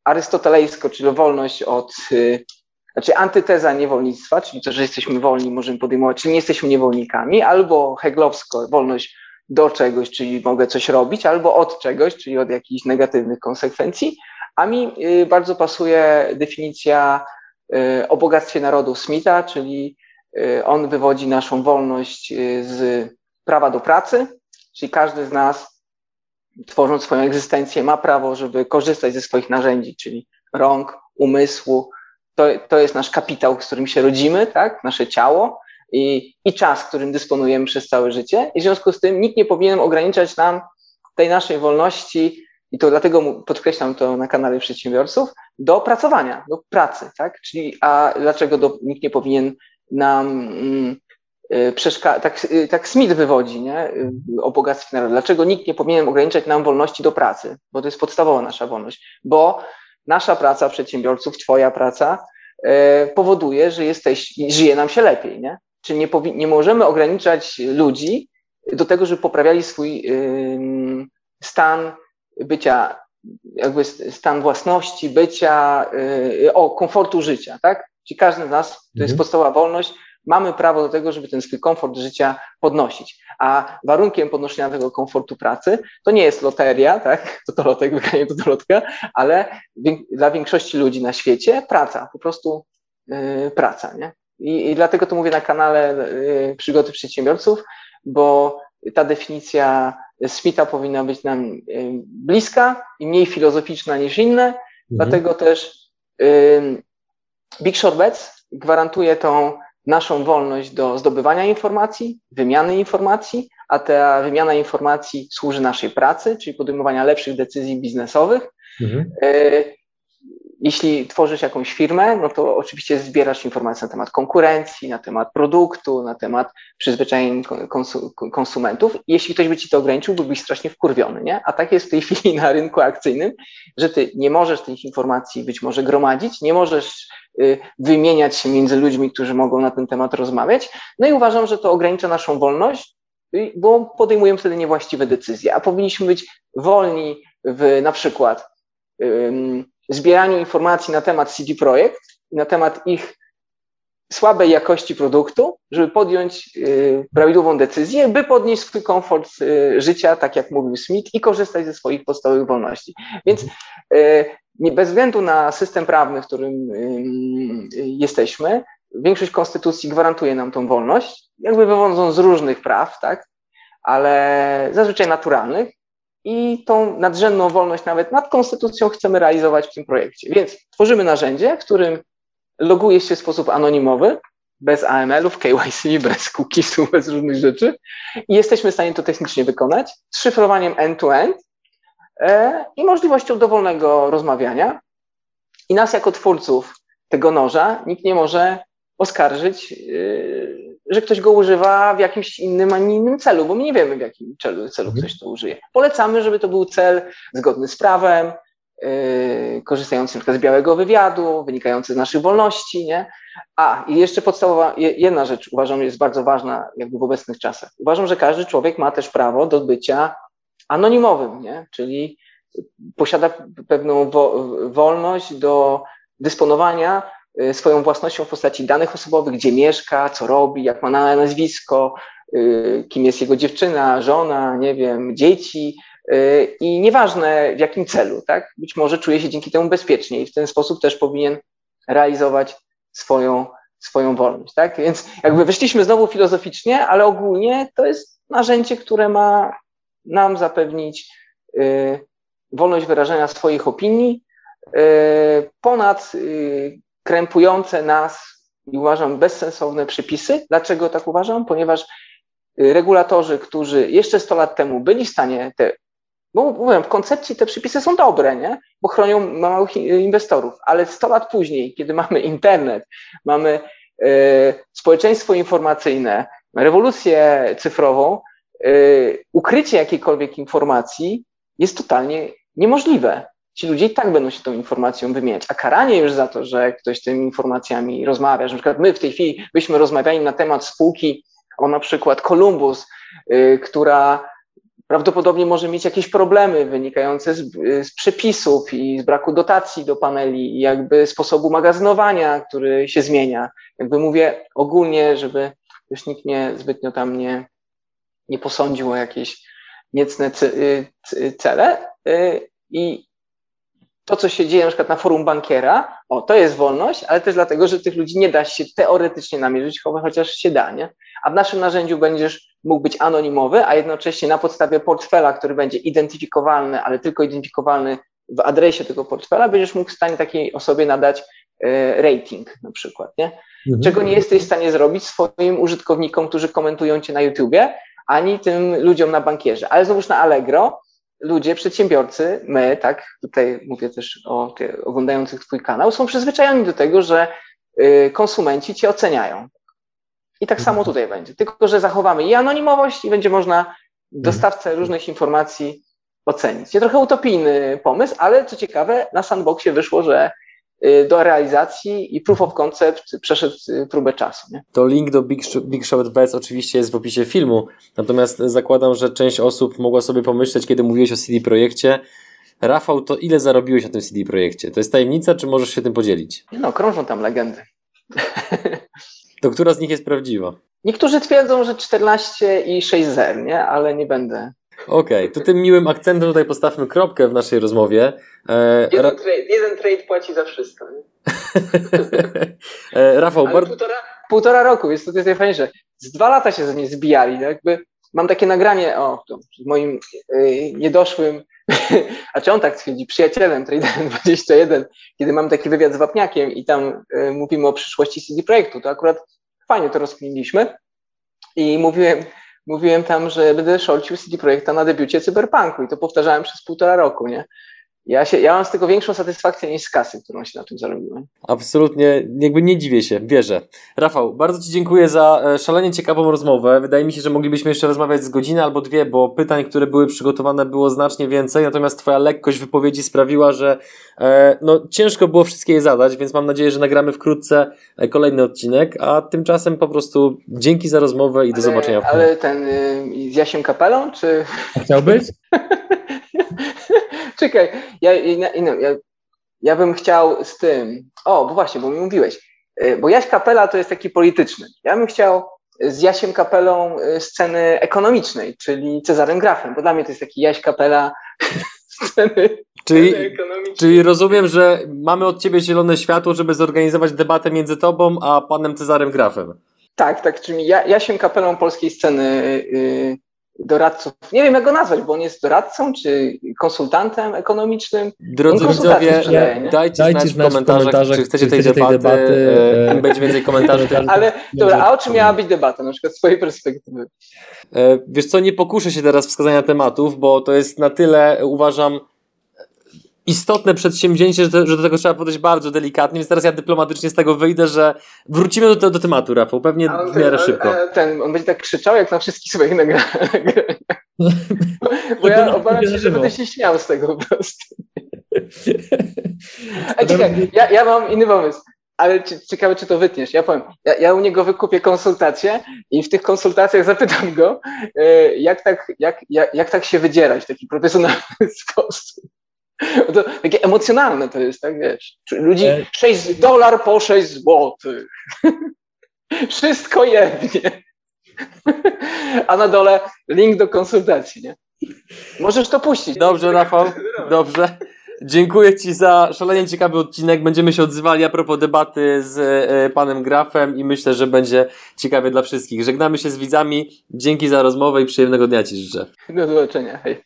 arystotelejsko, czyli wolność od, y, znaczy antyteza niewolnictwa, czyli to, że jesteśmy wolni, możemy podejmować, czyli nie jesteśmy niewolnikami, albo heglowsko, wolność do czegoś, czyli mogę coś robić, albo od czegoś, czyli od jakichś negatywnych konsekwencji. A mi y, bardzo pasuje definicja Y, o bogactwie narodu Smitha, czyli On wywodzi naszą wolność z prawa do pracy, czyli każdy z nas, tworząc swoją egzystencję, ma prawo, żeby korzystać ze swoich narzędzi, czyli rąk, umysłu. To, to jest nasz kapitał, z którym się rodzimy, tak? nasze ciało i, i czas, którym dysponujemy przez całe życie. I w związku z tym nikt nie powinien ograniczać nam tej naszej wolności, i to dlatego podkreślam to na kanale przedsiębiorców, do pracowania, do pracy, tak? Czyli, a dlaczego do, nikt nie powinien nam mm, y, przeszkadzać, tak, y, tak Smith wywodzi, nie? Y, o bogactwie narodu. Dlaczego nikt nie powinien ograniczać nam wolności do pracy? Bo to jest podstawowa nasza wolność. Bo nasza praca przedsiębiorców, twoja praca powoduje, że jesteś, żyje nam się lepiej, nie? Czyli nie, nie możemy ograniczać ludzi do tego, żeby poprawiali swój stan bycia, jakby stan własności, bycia, y, o, komfortu życia, tak? Czyli każdy z nas, to mhm. jest podstawowa wolność, mamy prawo do tego, żeby ten swój komfort życia podnosić. A warunkiem podnoszenia tego komfortu pracy to nie jest loteria, tak? [LAUGHS] To to lotek, wygranie to to lotka, ale dla większości ludzi na świecie praca, po prostu yy, praca, nie? I, I, dlatego to mówię na kanale yy, Przygody Przedsiębiorców, bo ta definicja Smitha powinna być nam bliska i mniej filozoficzna niż inne, mhm. dlatego też Big Short Bets gwarantuje tą naszą wolność do zdobywania informacji, wymiany informacji, a ta wymiana informacji służy naszej pracy, czyli podejmowania lepszych decyzji biznesowych. Mhm. Jeśli tworzysz jakąś firmę, no to oczywiście zbierasz informacje na temat konkurencji, na temat produktu, na temat przyzwyczajeń konsumentów. Jeśli ktoś by ci to ograniczył, byłbyś strasznie wkurwiony, nie? A tak jest w tej [LAUGHS] chwili na rynku akcyjnym, że ty nie możesz tych informacji być może gromadzić, nie możesz y, wymieniać się między ludźmi, którzy mogą na ten temat rozmawiać. No i uważam, że to ogranicza naszą wolność, bo podejmujemy wtedy niewłaściwe decyzje, a powinniśmy być wolni w na przykład zbieraniu informacji na temat CD Projekt i na temat ich słabej jakości produktu, żeby podjąć y, prawidłową decyzję, by podnieść swój komfort y, życia, tak jak mówił Smith, i korzystać ze swoich podstawowych wolności. Więc y, bez względu na system prawny, w którym jesteśmy, większość konstytucji gwarantuje nam tą wolność, jakby wywodząc z różnych praw, tak, ale zazwyczaj naturalnych, i tą nadrzędną wolność nawet nad konstytucją chcemy realizować w tym projekcie. Więc tworzymy narzędzie, którym loguje się w sposób anonimowy, bez AML-ów, KYC, bez cookiesów, bez różnych rzeczy i jesteśmy w stanie to technicznie wykonać z szyfrowaniem end-to-end e, i możliwością dowolnego rozmawiania. I nas jako twórców tego noża nikt nie może oskarżyć e, że ktoś go używa w jakimś innym, a nie innym celu, bo my nie wiemy, w jakim celu, celu mhm. ktoś to użyje. Polecamy, żeby to był cel zgodny z prawem, yy, korzystający np. z białego wywiadu, wynikający z naszych wolności, nie? A, i jeszcze podstawowa, jedna rzecz uważam jest bardzo ważna jakby w obecnych czasach. Uważam, że każdy człowiek ma też prawo do bycia anonimowym, nie? Czyli posiada pewną wo wolność do dysponowania swoją własnością w postaci danych osobowych, gdzie mieszka, co robi, jak ma na nazwisko, y, kim jest jego dziewczyna, żona, nie wiem, dzieci. Y, I nieważne w jakim celu, tak? Być może czuje się dzięki temu bezpiecznie i w ten sposób też powinien realizować swoją, swoją wolność, tak? Więc jakby wyszliśmy znowu filozoficznie, ale ogólnie to jest narzędzie, które ma nam zapewnić wolność wyrażania swoich opinii ponad krępujące nas i uważam bezsensowne przepisy. Dlaczego tak uważam? Ponieważ y, regulatorzy, którzy jeszcze 100 lat temu byli w stanie te, bo mówię, w koncepcji te przepisy są dobre, nie? bo chronią małych inwestorów, ale 100 lat później, kiedy mamy internet, mamy y, społeczeństwo informacyjne, rewolucję cyfrową, y, ukrycie jakiejkolwiek informacji jest totalnie niemożliwe ci ludzie i tak będą się tą informacją wymieniać. A karanie już za to, że ktoś tymi informacjami rozmawia, że na przykład my w tej chwili byśmy rozmawiali na temat spółki o na przykład Columbus, yy, która prawdopodobnie może mieć jakieś problemy wynikające z, z, przepisów i z braku dotacji do paneli, i jakby sposobu magazynowania, który się zmienia. Jakby mówię ogólnie, żeby już nikt nie zbytnio tam nie, nie posądził o jakieś niecne y, cele. Y, I to, co się dzieje na przykład na forum bankiera, o, to jest wolność, ale też dlatego, że tych ludzi nie da się teoretycznie namierzyć, chociaż się da, nie? A w naszym narzędziu będziesz mógł być anonimowy, a jednocześnie na podstawie portfela, który będzie identyfikowalny, ale tylko identyfikowalny w adresie tego portfela, będziesz mógł w stanie takiej osobie nadać e, rating na przykład, nie? Mhm. Czego nie jesteś w stanie zrobić swoim użytkownikom, którzy komentują cię na YouTubie, ani tym ludziom na bankierze. Ale znowuż na Allegro ludzie, przedsiębiorcy, my, tak, tutaj mówię też o oglądających Twój kanał, są przyzwyczajeni do tego, że y, konsumenci Cię oceniają. I tak samo tutaj będzie. Tylko, że zachowamy i anonimowość, i będzie można dostawcę różnych informacji ocenić. Nie trochę utopijny pomysł, ale co ciekawe, na sandboxie wyszło, że do realizacji i proof of concept przeszedł y, próbę czasu. Nie? To link do Big, Big Shot Bets oczywiście jest w opisie filmu, natomiast zakładam, że część osób mogła sobie pomyśleć, kiedy mówiłeś o CD Projekcie, Rafał, to ile zarobiłeś na tym CD Projekcie? To jest tajemnica, czy możesz się tym podzielić? No, krążą tam legendy. To która z nich jest prawdziwa? Niektórzy twierdzą, że 14 i 6 zer, nie? Ale nie będę Okej, okay, to tym miłym akcentem tutaj postawmy kropkę w naszej rozmowie. E, jeden, trade, jeden trade płaci za wszystko. [LAUGHS] e, Rafał, bardzo... Półtora, półtora roku, jest to, jest najfajniejsze. Z dwa lata się ze mnie zbijali. No jakby mam takie nagranie o moim y, niedoszłym, [LAUGHS] a czy on tak twierdzi, przyjacielem Traderem 21, kiedy mam taki wywiad z Wapniakiem i tam y, mówimy o przyszłości CD Projektu, to akurat fajnie to rozkminiliśmy i mówiłem, mówiłem tam, że będę szorcił CD Projekta na debiucie Cyberpunku i to powtarzałem przez półtora roku, nie? Ja, się, ja mam z tego większą satysfakcję niż z kasy, którą się na tym zarobiłem. Absolutnie, jakby nie dziwię się, wierzę. Rafał, bardzo Ci dziękuję za e, szalenie ciekawą rozmowę. Wydaje mi się, że moglibyśmy jeszcze rozmawiać z godziny albo dwie, bo pytań, które były przygotowane było znacznie więcej, natomiast Twoja lekkość wypowiedzi sprawiła, że e, no, ciężko było wszystkie je zadać, więc mam nadzieję, że nagramy wkrótce e, kolejny odcinek, a tymczasem po prostu dzięki za rozmowę i do zobaczenia. W ale ten y, z Jasiem Kapelą, czy... Chciałbyś? [LAUGHS] Czekaj, ja, ja, ja, ja bym chciał z tym. O, bo właśnie, bo mi mówiłeś. E, bo Jaś Kapela to jest taki polityczny. Ja bym chciał z Jasiem Kapelą e, sceny ekonomicznej, czyli Cezarem Grafem, bo dla mnie to jest taki Jaś Kapela [LAUGHS] sceny Czyli, czyli rozumiem, że mamy od ciebie zielone światło, żeby zorganizować debatę między tobą a panem Cezarem Grafem. Tak, tak, czyli ja, Jasiem Kapelą polskiej sceny yy, doradców. Nie wiem, jak go nazwać, bo on jest doradcą czy konsultantem ekonomicznym. Drodzy widzowie, dajcie, dajcie znać, w komentarzach, komentarzach czy chcecie tej debaty. debaty e, [LAUGHS] będzie więcej komentarzy. [LAUGHS] Ale dobra, a o czym miała być debata, na przykład z swojej perspektywy? E, wiesz co, nie pokuszę się teraz wskazania tematów, bo to jest na tyle, uważam, istotne przedsięwzięcie, że, że do tego trzeba podejść bardzo delikatnie, więc teraz ja dyplomatycznie z tego wyjdę, że wrócimy do, do tematu, Rafał, pewnie w miarę szybko. Ten, on będzie tak krzyczał, jak na wszystkich swoich nagraniach. [LAUGHS] Bo ja obawiam się, że będę się śmiał z tego po prostu. [LAUGHS] A czekaj, ja, ja mam inny pomysł ale ciekawe, czy to wytniesz. Ja powiem, ja, ja, u niego wykupię konsultacje i w tych konsultacjach zapytam go, e, jak tak, jak, jak, jak tak się wydzierać w taki profesjonalny [LAUGHS] sposób. [LAUGHS] To takie emocjonalne to jest, tak wiesz. Ludzi 6 e, dolar po 6 złotych. [LAUGHS] Wszystko jednie. [LAUGHS] A na dole link do konsultacji, nie? Możesz to puścić. Dobrze, Rafał. Dobrze. Dziękuję Ci za szalenie ciekawy odcinek. Będziemy się odzywali a propos debaty z e, panem Grafem i myślę, że będzie ciekawy dla wszystkich. Żegnamy się z widzami. Dzięki za rozmowę i przyjemnego dnia Ci życzę. Do zobaczenia. Hej.